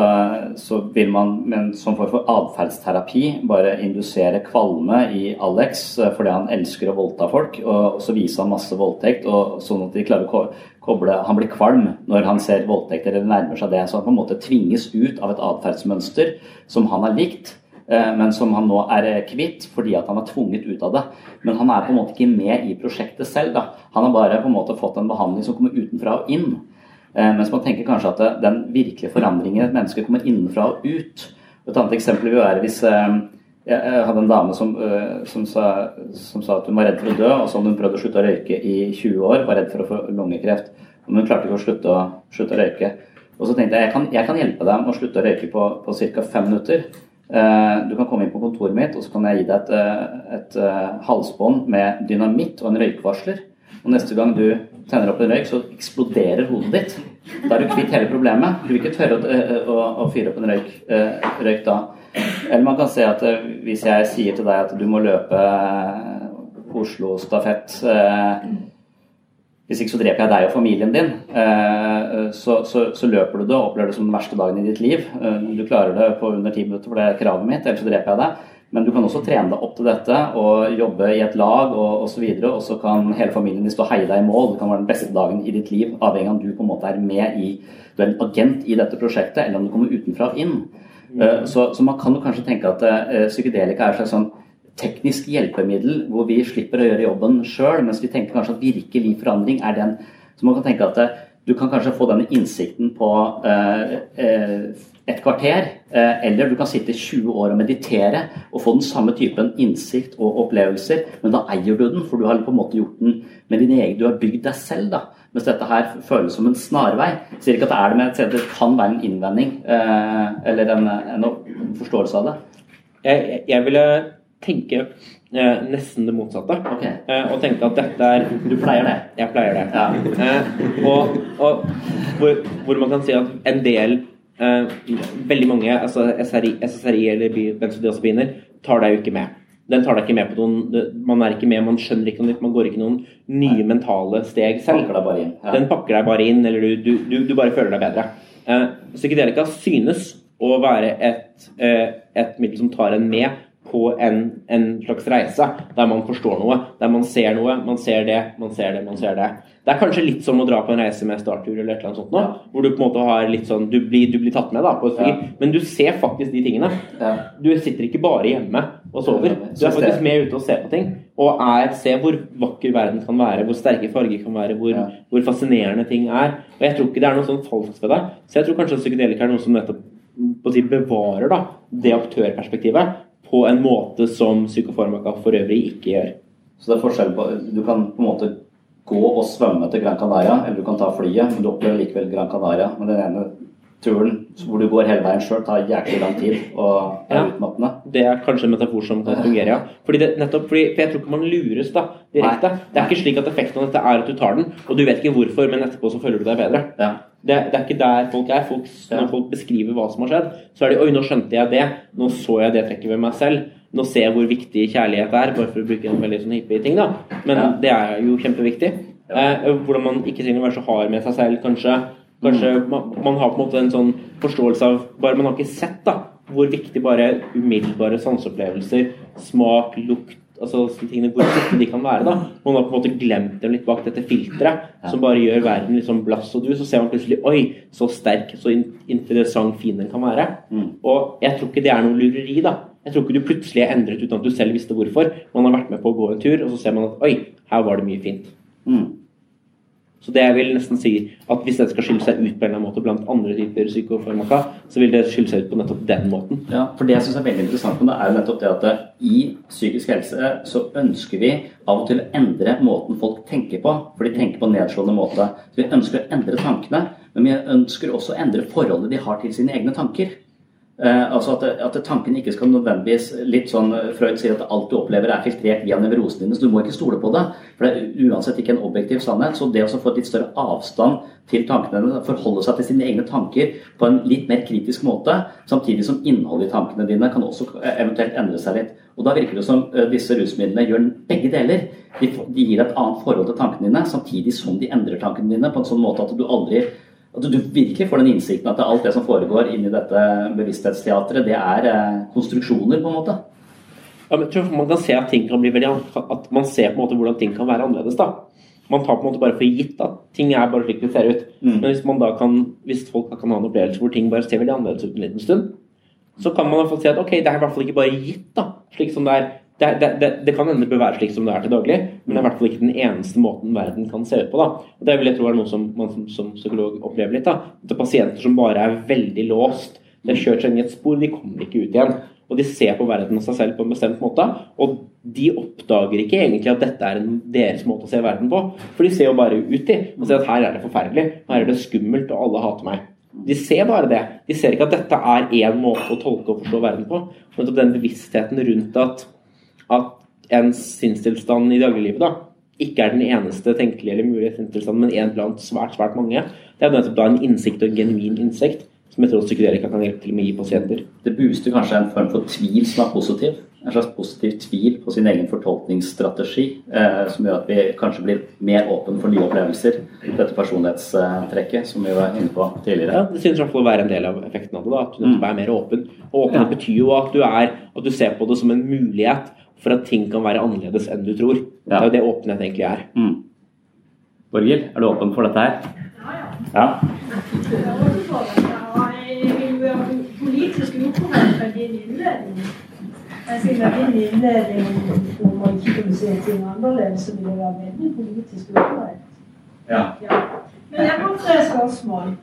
så, vil man med en sånn form for atferdsterapi bare indusere kvalme i Alex eh, fordi han elsker å voldta folk. Og så viser han masse voldtekt, og sånn at de klarer å koble Han blir kvalm når han ser voldtekter eller nærmer seg det. Så han på en måte tvinges ut av et atferdsmønster som han har likt. Eh, men som han nå er eh, kvitt fordi at han er tvunget ut av det. Men han er på en måte ikke med i prosjektet selv. Da. Han har bare på en måte fått en behandling som kommer utenfra og inn. Eh, mens man tenker kanskje at den virkelige forandringen et menneske kommer innenfra og ut. Et annet eksempel vil være hvis eh, jeg hadde en dame som, eh, som, sa, som, sa, at hun var redd for å dø, og så hadde hun prøvd å slutte å røyke i 20 år, var redd for å få lungekreft. Men hun klarte ikke å slutte å, slutte å røyke. Og så tenkte jeg jeg kan, jeg kan hjelpe deg med å slutte å røyke på, på ca. fem minutter. Du kan komme inn på kontoret mitt, og så kan jeg gi deg et, et, et halsbånd med dynamitt og en røykvarsler. Og neste gang du tenner opp en røyk, så eksploderer hodet ditt. Da er du kvitt hele problemet. Du vil ikke tørre å, eh, å, å fyre opp en røyk, uh, røyk, da. Eller man kan se at uh, hvis jeg sier til deg at du må løpe Oslo-stafett hvis ikke så dreper jeg deg og familien din. Så, så, så, løper du det og opplever det som den verste dagen i ditt liv. Du klarer det på under ti minutter, for det er kravet mitt, ellers så dreper jeg deg. Men du kan også trene deg opp til dette og jobbe i et lag og osv. Og, så og så kan hele familien din stå og heie deg i mål. Det kan være den beste dagen i ditt liv, avhengig av om du på en måte er med i Du er en agent i dette prosjektet, eller om du kommer utenfra og inn. Mm. Eh, så, så, man kan jo kanskje tenke at uh, psykedelika er et slags sånn teknisk hjelpemiddel hvor vi slipper å gjøre jobben sjøl, mens vi tenker kanskje at virkelig forandring er den Så man kan tenke at uh, du kan kanskje få denne innsikten på uh, et kvarter, eh, eller du kan sitte 20 år og meditere og få den samme typen innsikt og opplevelser, men da eier du den, for du har på en måte gjort den med din egen Du har bygd deg selv, da. Mens dette her føles som en snarvei. Jeg sier ikke at det er det, men det kan være en innvending eh, eller en, en forståelse av det. Jeg, jeg ville tenke eh, nesten det motsatte. Okay. Eh, og tenkte at dette er Du pleier det? Jeg pleier det. Ja. Eh, og, og hvor, hvor, man kan si at en del Uh, veldig mange altså SSRI, SSRI eller benzodiazepiner tar deg jo ikke med. Den tar deg ikke med på noen Man er ikke med, man skjønner ikke noe nytt, man går ikke noen nye mentale steg selv. Pakker ja. Den pakker deg bare inn, eller du, du, du, du bare føler deg bedre. Eh, psykedelika synes å være et, uh, et middel som tar en med på en, en, slags reise der man forstår noe, der man ser noe, man ser det, man ser det, man ser det. Det er kanskje litt som å dra på en reise med starttur eller et eller annet sånt nå, ja. hvor du på en måte har litt sånn Du blir, du blir tatt med da på et fly, ja. men du ser faktisk de tingene. Ja. Du sitter ikke bare hjemme og sover. Du er faktisk med ute og ser på ting. Og er, ser hvor vakker verden kan være, hvor sterke farger kan være, hvor, hvor fascinerende ting er. Og jeg tror ikke det er noe sånn falskt ved det. Så jeg tror kanskje psykedelika er noe som nettopp på å si, bevarer da, det aktørperspektivet på en måte som psykofarmaka for øvrig ikke gjør. Så det er forskjell på Du kan på en måte gå og svømme til Gran Canaria, eller du kan ta flyet, men du opplever likevel Gran Canaria. Men den ene turen hvor du går hele veien sjøl, tar jæklig lang tid og er ja, utmattende. Det er kanskje en metafor som kan fungere, ja. Fordi det, nettopp fordi, for jeg tror ikke man lures da, direkte. Nei. Det er ikke slik at effekten av dette er at du tar den, og du vet ikke hvorfor, men etterpå så føler du deg bedre. Ja. Det, det, er ikke der folk er. Folk, når folk beskriver hva som har skjedd, så er de Oi, nå skjønte jeg det. Nå så jeg det trekket ved meg selv. Nå ser jeg hvor viktig kjærlighet er, bare for å bruke en veldig sånn hippie ting, da. Men det er jo kjempeviktig. Eh, hvordan man ikke trenger å være så hard med seg selv, kanskje. Kanskje man, man, har på en måte en sånn forståelse av Bare man har ikke sett da hvor viktig bare umiddelbare sanseopplevelser, smak, lukt altså tingene hvor viktige de kan være. da Man har på en måte glemt dem litt bak dette filteret som bare gjør verden litt sånn blass og du. Så ser man plutselig Oi, så sterk, så interessant fin den kan være. Mm. Og jeg tror ikke det er noe lureri, da. Jeg tror ikke du plutselig er endret uten at du selv visste hvorfor. Man har vært med på å gå en tur, og så ser man at oi, her var det mye fint. Mm. Så det jeg vil nesten si at Hvis dette skal skille seg ut på en eller annen måte blant andre typer psykofarmaka, så vil det skille seg ut på nettopp den måten. Ja, for Det jeg syns er veldig interessant med det, er jo nettopp det at i psykisk helse så ønsker vi av og til å endre måten folk tenker på. For de tenker på en nedslående måte. Så vi ønsker å endre tankene, men vi ønsker også å endre forholdet de har til sine egne tanker. Uh, altså at, at, tanken ikke skal nødvendigvis litt sånn eh, Freud sier at alt du opplever er filtrert via nevrosene dine, så du må ikke stole på det. For det er uansett ikke en objektiv sannhet. Så det å få et litt større avstand til tankene forholde seg til sine egne tanker på en litt mer kritisk måte, samtidig som innholdet i tankene dine kan også eh, eventuelt endre seg litt. Og da virker det som uh, disse rusmidlene gjør begge deler. De, de gir et annet forhold til tankene dine, samtidig som de endrer tankene dine på en sånn måte at du aldri at du virkelig får den innsikten at alt det som foregår inni dette bevissthetsteatret, det er eh, konstruksjoner, på en måte. Ja, men jeg tror Man kan se at ting kan bli veldig at man ser på en måte hvordan ting kan være annerledes. da. Man tar på en måte bare for gitt at ting er bare slik det ser ut. Mm. Men hvis, man da kan, hvis folk kan ha en opplevelse hvor ting bare ser veldig annerledes ut en liten stund, så kan man i hvert fall si at ok, det er i hvert fall ikke bare gitt, da, slik som det er det, det, det, det, kan hende det bør være slik som det er til daglig, men det er i hvert fall ikke den eneste måten verden kan se ut på. Da. Og Det vil jeg tro er noe som man som, som psykolog opplever litt. da. At det er Pasienter som bare er veldig låst. De har kjørt seg inn i et spor, de kommer ikke ut igjen. Og de ser på verden og seg selv på en bestemt måte. Og de oppdager ikke egentlig at dette er deres måte å se verden på. For de ser jo bare ut i og ser at her er det forferdelig, her er det skummelt, og alle hater meg. De ser bare det. De ser ikke at dette er én måte å tolke og forstå verden på. Men den bevisstheten rundt at at en sinnstilstand i dagliglivet da, ikke er den eneste tenkelige eller mulige sinnstilstanden, men en blant svært svært mange. Det er nettopp da en innsikt og en genuin innsikt som jeg tror psykedelika kan hjelpe til med å gi pasienter. Det booster kanskje en form for tvil som er positiv? En slags positiv tvil på sin egen fortolkningsstrategi, eh, som gjør at vi kanskje blir mer åpne for nye opplevelser. Dette personlighetstrekket som vi var inne på tidligere. Ja, Det synes i hvert fall å være en del av effekten av det. da, At du mm. er mer åpen. Og åpenhet ja. betyr jo at du, er, at du ser på det som en mulighet for at ting kan være annerledes enn du tror. Ja. Det er jo det åpenhet egentlig er. Mm. Borghild, er du åpen for dette her? Ja. ja. politisk ukorrekt med din innledning. Om å ikke kunne se ting annerledes, så vil det være veldig politisk ukorrekt. Ja. ja. Men jeg har tre spørsmål.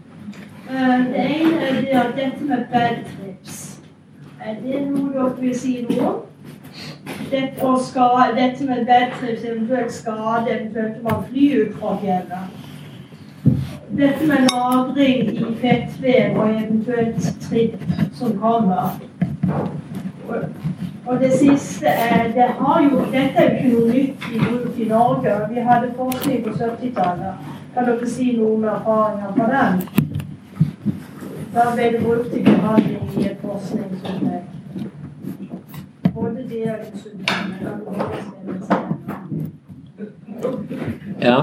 Eh, det ene er det at dette med bad trips. Er det noe dere vil si noe om? Dette, skade, dette med bedrift, eventuelt skade, eventuelt man flyr ut fra fjellet. Dette med lagring i fettvev og eventuelt tripp som kommer. Og det siste er det jo, Dette er jo ikke noe nytt i bruk i Norge. Vi hadde forskning på 70-tallet. Kan dere si noe om erfaringer fra den? Da ble det brukt i behandling i et forskningsopplegg. Ja.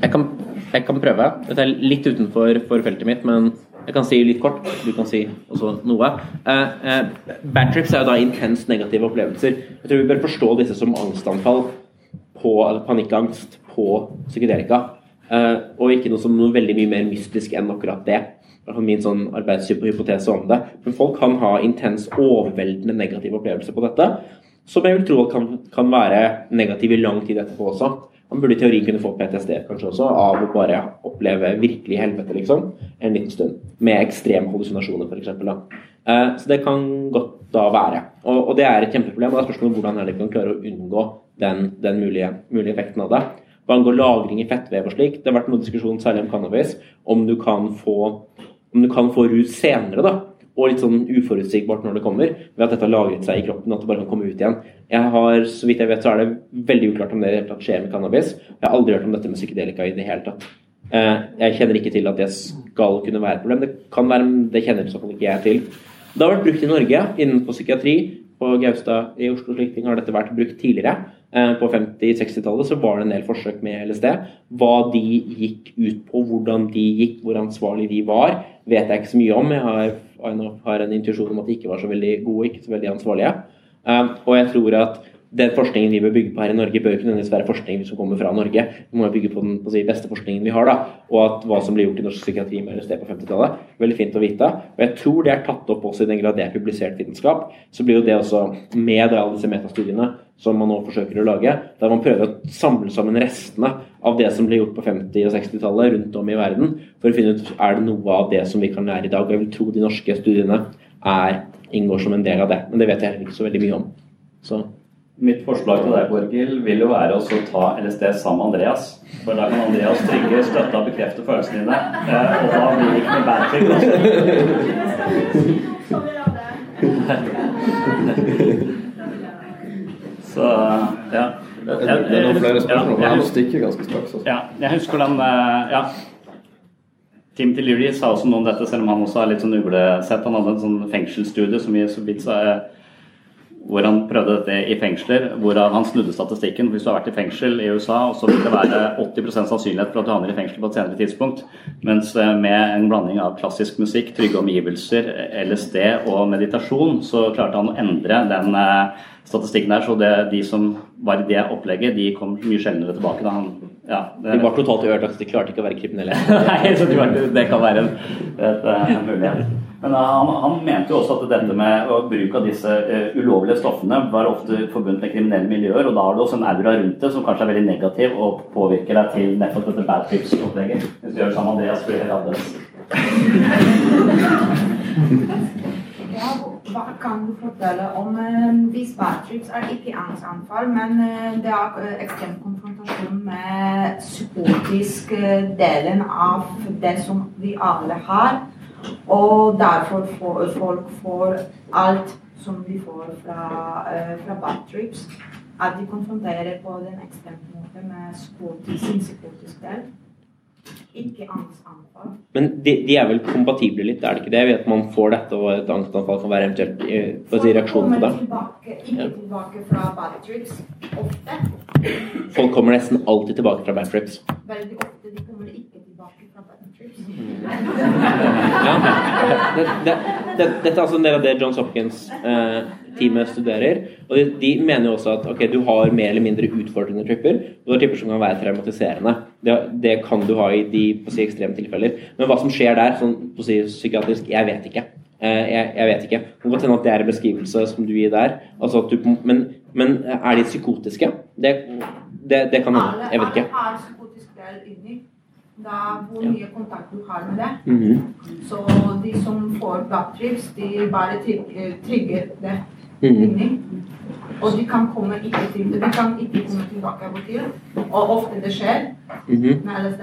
Jeg kan, jeg kan, prøve. Dette er litt utenfor feltet mitt, men jeg kan si litt kort. Du kan si også noe. Uh, uh, bad trips er jo da intenst negative opplevelser. Jeg tror vi bør forstå disse som angstanfall på panikkangst på psykedelika. Uh, og ikke noe som noe veldig mye mer mystisk enn akkurat det min sånn arbeidshypotese om det. Men folk kan ha intens, overveldende negative opplevelser på dette. Som jeg vil tro kan, kan være negativ i lang tid etterpå også. Man burde i teorien kunne få PTSD kanskje også av å bare oppleve virkelig helvete liksom, en liten stund. Med ekstreme hallusinasjoner, f.eks. Eh, så det kan godt da være. Og, og det er et kjempeproblem. og det er spørsmålet hvordan er kan klare å unngå den, den mulige, mulige, effekten av det. Hva angår lagring i fettvev og slik, det har vært noe diskusjon særlig om cannabis, om du kan få om du kan få rus senere, da, og litt sånn uforutsigbart når det kommer, ved at dette har lagret seg i kroppen, at det bare kan komme ut igjen. Jeg har, Så vidt jeg vet, så er det veldig uklart om det i det hele tatt skjer med cannabis. Jeg har aldri hørt om dette med psykedelika i det hele tatt. Eh, jeg kjenner ikke til at det skal kunne være et problem. Det kan være, det kjenner i så fall ikke jeg til. Det har vært brukt i Norge innenfor psykiatri. På Gaustad i Oslo slik har dette vært brukt tidligere. Eh, på 50-60-tallet så var det en del forsøk med LSD. Hva de gikk ut på, hvordan de gikk, hvor ansvarlig de var, vet jeg ikke så mye om. Jeg har, har en intuisjon om at de ikke var så veldig gode, ikke så veldig ansvarlige. Eh, og jeg tror at den forskningen vi bør bygge på her i Norge, bør ikke nødvendigvis være forskning som kommer fra Norge. Vi må bygge på den på si, beste forskningen vi har. da, Og at hva som blir gjort i norsk psykiatri med LSD på 50-tallet, veldig fint å vite. Og jeg tror det er tatt opp også i den grad det er publisert vitenskap. Så blir jo det også med alle disse metastudiene som man nå forsøker å lage, der man prøver å samle sammen restene av det som ble gjort på 50- og 60-tallet rundt om i verden, for å finne ut er det noe av det som vi kan lære i dag. Og jeg vil tro de norske studiene er, inngår som en del av det. Men det vet jeg heller ikke så veldig mye om. Så Mitt forslag til deg, Borghild, vil jo være å ta LSD sammen med Andreas. For da kan Andreas trygge, støtte og bekrefte følelsene dine. Eh, og da blir det ikke noe bad trip. Så ja. Det er noen flere spørsmål, men jeg stikker ganske straks. Ja, jeg husker den eh, ja. Tim Leary sa også noe om dette, selv om han også er litt sånn uglesett. Han hadde en sånn fengselsstudie som vi så vidt sa hvor han prøvde dette i fengsler, hvor han snudde statistikken. Hvis du har vært i fengsel i USA, så vil det være 80% sannsynlighet for at du havner i fengsel på et senere tidspunkt. Mens eh, med en blanding av klassisk musikk, trygge omgivelser, LSD og meditasjon, så klarte han å endre den eh, statistikken der. Så det, de som var i det opplegget, de kom mye sjeldnere tilbake. Da han, ja, det, de var totalt ødelagt, de klarte ikke å være kriminelle. Nei, så det kan være en, et, en mulighet. Men han, han, mente jo også at dette med bruk av disse uh, ulovlige stoffene var ofte forbundet med kriminelle miljøer, og da har du også en aura rundt det som kanskje er veldig negativ og påvirker deg til nettopp dette bad trips-opplegget. Hvis du gjør med Andreas, blir det helt annerledes. Ja, hva kan du fortelle om uh, Hvis bad trips er ikke angstanfall, men uh, det er uh, ekstrem konfrontasjon med psykotisk delen av det som vi alle har. Og derfor får folk får alt som de får fra, uh, fra bad trips. At de konfronterer på den ekstremte måte med sin psykotiske del. Ikke angstanfall. Men de, de, er vel kompatible litt, er det ikke det? Ved at man får dette og et angstanfall kan være eventuelt uh, si reaksjon på det? Tilbake, ikke tilbake fra bad trips. Ofte. Folk kommer nesten alltid tilbake fra bad trips. Veldig ofte. De kommer ikke tilbake fra bad trips. Ja. Det, det, det, dette er altså en del av det Johns Hopkins-teamet eh, studerer. Og de, de, mener jo også at ok, du har mer eller mindre utfordrende tripper. Og Du har tripper som kan være traumatiserende. Det, kan du ha i de på si, ekstreme tilfeller. Men hva som skjer der, sånn på si, psykiatrisk, jeg vet ikke. Eh, jeg, jeg, vet ikke. Det kan godt hende at det er en beskrivelse som du gir der. Altså du, men, men, er de psykotiske? Det, kan hende. Jeg vet ikke. Alle har psykotisk del inni da hvor mye kontakt du har med det. Mm -hmm. Så de som får blattrips, de bare trigger det mm -hmm. inni. Og de kan komme ikke til De kan ikke komme tilbake av og til. Og ofte det skjer mm -hmm. med LSD.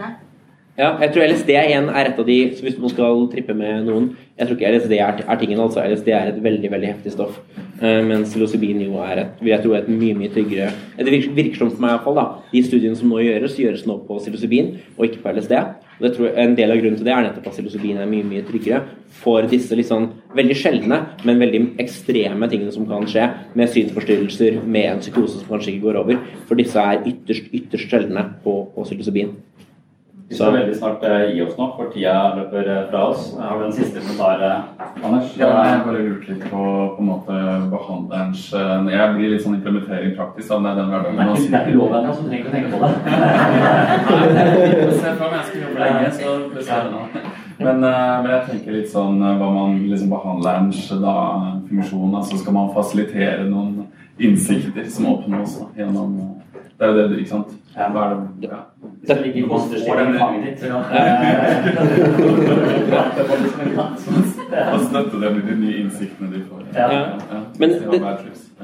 Ja, jeg tror LSD igjen er et av de så Hvis man skal trippe med noen Jeg tror ikke LSD er, er tingen. altså LSD er et veldig veldig heftig stoff. Uh, mens psilocybin jo er et, jeg tror et mye mye tryggere Det virker, som for meg iallfall. De studiene som nå gjøres, gjøres nå på psilocybin og ikke på LSD. Og det tror jeg, En del av grunnen til det er nettopp at psilocybin er mye mye tryggere for disse liksom veldig sjeldne, men veldig ekstreme tingene som kan skje, med synsforstyrrelser, med en psykose som kanskje ikke går over. For disse er ytterst ytterst sjeldne på, på psilocybin. Vi skal veldig snart uh, gi oss nå, for tida løper uh, fra oss. Har du en siste kommentar, uh, Anders? Ja, jeg bare lurte litt på, på en måte behandlerens Jeg blir litt sånn implementering praktisk av den hverdagen. Det er ikke, det er ikke lov ennå, så du trenger ikke å tenke på det. Men, men, jeg tenker litt sånn hva man liksom behandlerens da, funksjon altså Skal man fasilitere noen innsikter som oppnås da, gjennom Det er jo det, ikke sant? Ja. Hva det? Ja. Hvis du ligger i fosterstilling fanget ditt. Og støtte dem i de nye innsiktene de får. Ja. Ja. Men, det,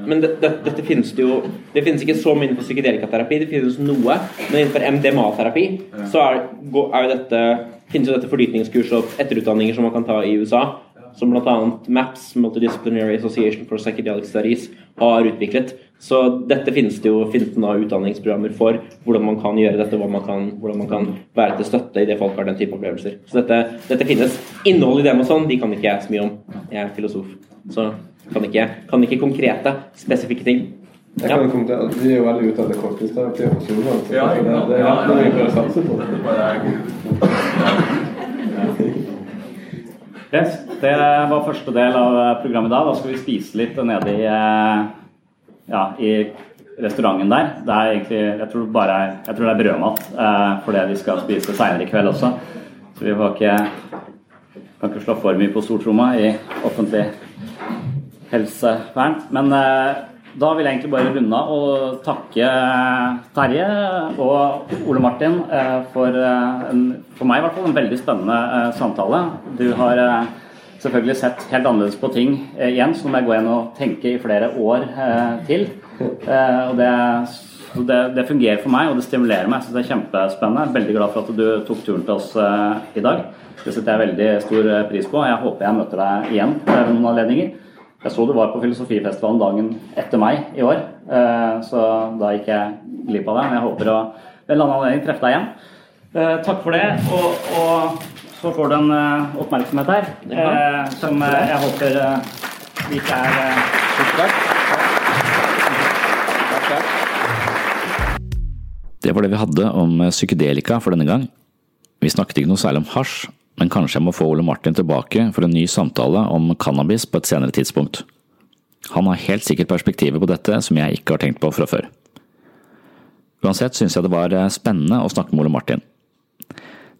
men det, det, dette finnes det jo Det finnes ikke så mye innenfor psykedelikaterapi. Det finnes noe, men innenfor MDMA-terapi så er, er jo dette finnes jo dette fordypningskurs og etterutdanninger som man kan ta i USA som bl.a. MAPS, Multidisciplinary Association for Psychedelic Studies, har utviklet. Så dette finnes det jo finnes det utdanningsprogrammer for, hvordan man kan gjøre dette, man kan, hvordan man kan være til støtte i det folk har den type opplevelser. Så dette, dette finnes. Innholdet i dem og sånn, de kan ikke jeg så mye om. Jeg er filosof. Så kan ikke, kan ikke konkrete, spesifikke ting. Jeg kan kommentere at de er jo veldig ute etter korttidsterapi og solvann. Ja, det, det, det, er noe vi bør satse på. Yes, det var første del av programmet da. Da skal vi spise litt nede i, ja, i restauranten der. Det er egentlig, jeg tror, bare, jeg tror det er brødmat eh, for det vi skal spise seinere i kveld også. Så vi ikke, kan ikke slå for mye på stortromma i offentlig helsevern. Men eh, da vil jeg egentlig bare runde av og takke Terje og Ole Martin eh, for, eh, en, for meg i hvert fall en veldig spennende eh, samtale. Du har selvfølgelig sett helt annerledes på ting igjen, så nå må jeg gå igjen og tenke i flere år til. Og det, det, det fungerer for meg, og det stimulerer meg. Så det er kjempespennende. Jeg er veldig glad for at du tok turen til oss i dag. Det setter jeg veldig stor pris på. Jeg håper jeg møter deg igjen ved noen anledninger. Jeg så du var på Filosofifestivalen dagen etter meg i år, eh, så da gikk jeg glipp av deg. Men jeg håper å ved en annen anledning treffe deg igjen. Eh, takk for det. Og, og så får du en eh, oppmerksomhet her som jeg håper vi ikke er uh, Det var det vi hadde om psykedelika for denne gang. Vi snakket ikke noe særlig om hasj, men kanskje jeg må få Ole Martin tilbake for en ny samtale om cannabis på et senere tidspunkt. Han har helt sikkert perspektiver på dette som jeg ikke har tenkt på fra før. Uansett synes jeg det var eh, spennende å snakke med Ole Martin.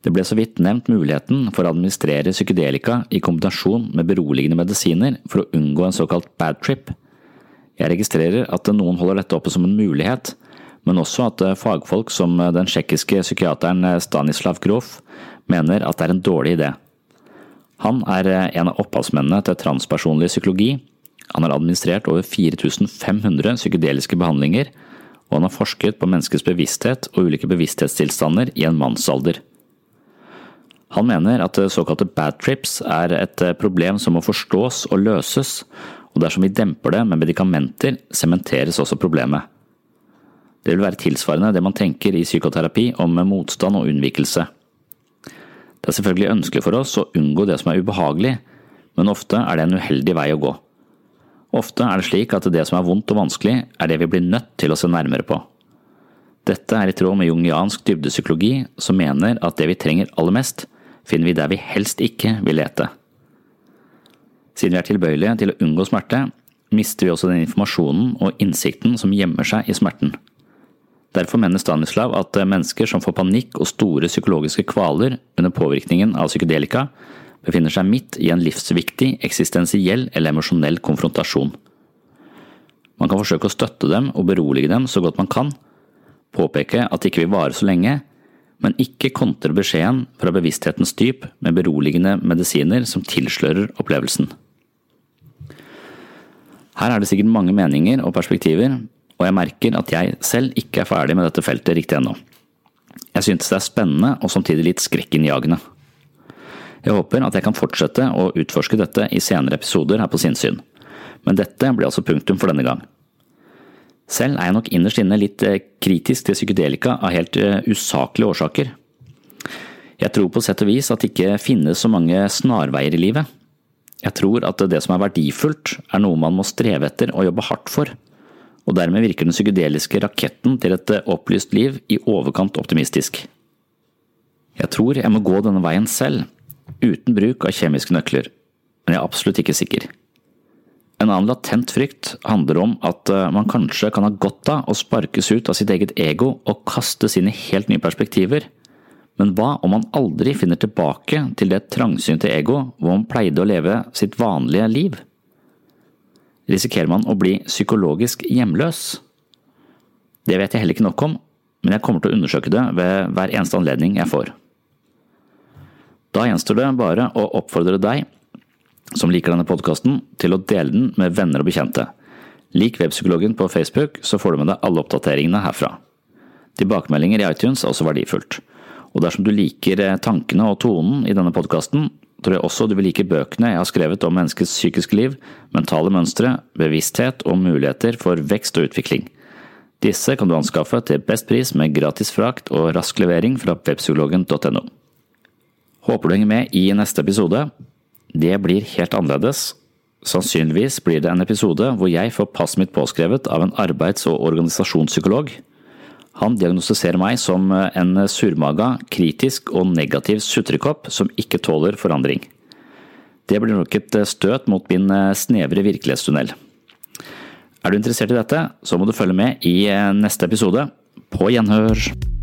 Det ble så vidt nevnt muligheten for å administrere psykedelika i kombinasjon med beroligende medisiner for å unngå en såkalt bad trip. Jeg registrerer at noen holder dette oppe som en mulighet, men også at eh, fagfolk som eh, den tsjekkiske psykiateren Stanislav Grof mener at det er en dårlig idé. Han er eh, en av opphavsmennene til transpersonlig psykologi. Han har administrert over 4500 psykedeliske behandlinger, og han har forsket på menneskets bevissthet og ulike bevissthetstilstander i en mannsalder. Han mener at såkalte bad trips er et eh, problem som må forstås og løses, og dersom vi demper det med medikamenter, sementeres også problemet. Det vil være tilsvarende det man tenker i psykoterapi om motstand og unnvikelse. Det er selvfølgelig ønskelig for oss å unngå det som er ubehagelig, men ofte er det en uheldig vei å gå. Ofte er det slik at det som er vondt og vanskelig, er det vi blir nødt til å se nærmere på. Dette er i tråd med jungiansk dybdepsykologi, som mener at det vi trenger aller mest, finner vi der vi helst ikke vil lete. Siden vi er tilbøyelige til å unngå smerte, mister vi også den informasjonen og innsikten som gjemmer seg i smerten. Derfor mener Stanislav at mennesker som får panikk og store psykologiske kvaler under påvirkningen av psykedelika, befinner seg midt i en livsviktig, eksistensiell eller emosjonell konfrontasjon. Man kan forsøke å støtte dem og berolige dem så godt man kan, påpeke at det ikke vil vare så lenge, men ikke kontre beskjeden fra bevissthetens dyp med beroligende medisiner som tilslører opplevelsen. Her er det sikkert mange meninger og perspektiver, og jeg merker at jeg selv ikke er ferdig med dette feltet riktig ennå. Jeg synes det er spennende og samtidig litt skrekkinnjagende. Jeg håper at jeg kan fortsette å utforske dette i senere episoder her på Sinnsyn, men dette blir altså punktum for denne gang. Selv er jeg nok innerst inne litt eh, kritisk til psykedelika av helt eh, usaklige årsaker. Jeg tror på sett og vis at det ikke finnes så mange snarveier i livet. Jeg tror at det som er verdifullt, er noe man må streve etter og jobbe hardt for og dermed virker den psykedeliske raketten til et eh, opplyst liv i overkant optimistisk. Jeg tror jeg må gå denne veien selv, uten bruk av kjemiske nøkler, men jeg er absolutt ikke sikker. En annen latent frykt handler om at eh, man kanskje kan ha godt av å sparkes ut av sitt eget ego og kastes inn i helt nye perspektiver, men hva om man aldri finner tilbake til det trangsynte ego hvor man pleide å leve sitt vanlige liv? risikerer man å bli psykologisk hjemløs. Det vet jeg heller ikke nok om, men jeg kommer til å undersøke det ved hver eneste anledning jeg får. Da gjenstår det bare å oppfordre deg som liker denne podkasten, til å dele den med venner og bekjente. Lik Webpsykologen på Facebook, så får du med deg alle oppdateringene herfra. Tilbakemeldinger i iTunes er også verdifullt. Og dersom du liker tankene og tonen i denne podkasten, tror jeg også du vil like bøkene jeg har skrevet om menneskets psykiske liv, mentale mønstre, bevissthet og muligheter for vekst og utvikling. Disse kan du anskaffe til best pris med gratis frakt og rask levering fra webpsykologen.no. Håper du henger med i neste episode. Det blir helt annerledes. Sannsynligvis blir det en episode hvor jeg får passet mitt påskrevet av en arbeids- og organisasjonspsykolog han diagnostiserer meg som en surmaga, kritisk og negativ sutrekopp som ikke tåler forandring. Det blir nok et støt mot min snevre virkelighetstunnel. Er du interessert i dette, så må du følge med i neste episode. På gjenhør!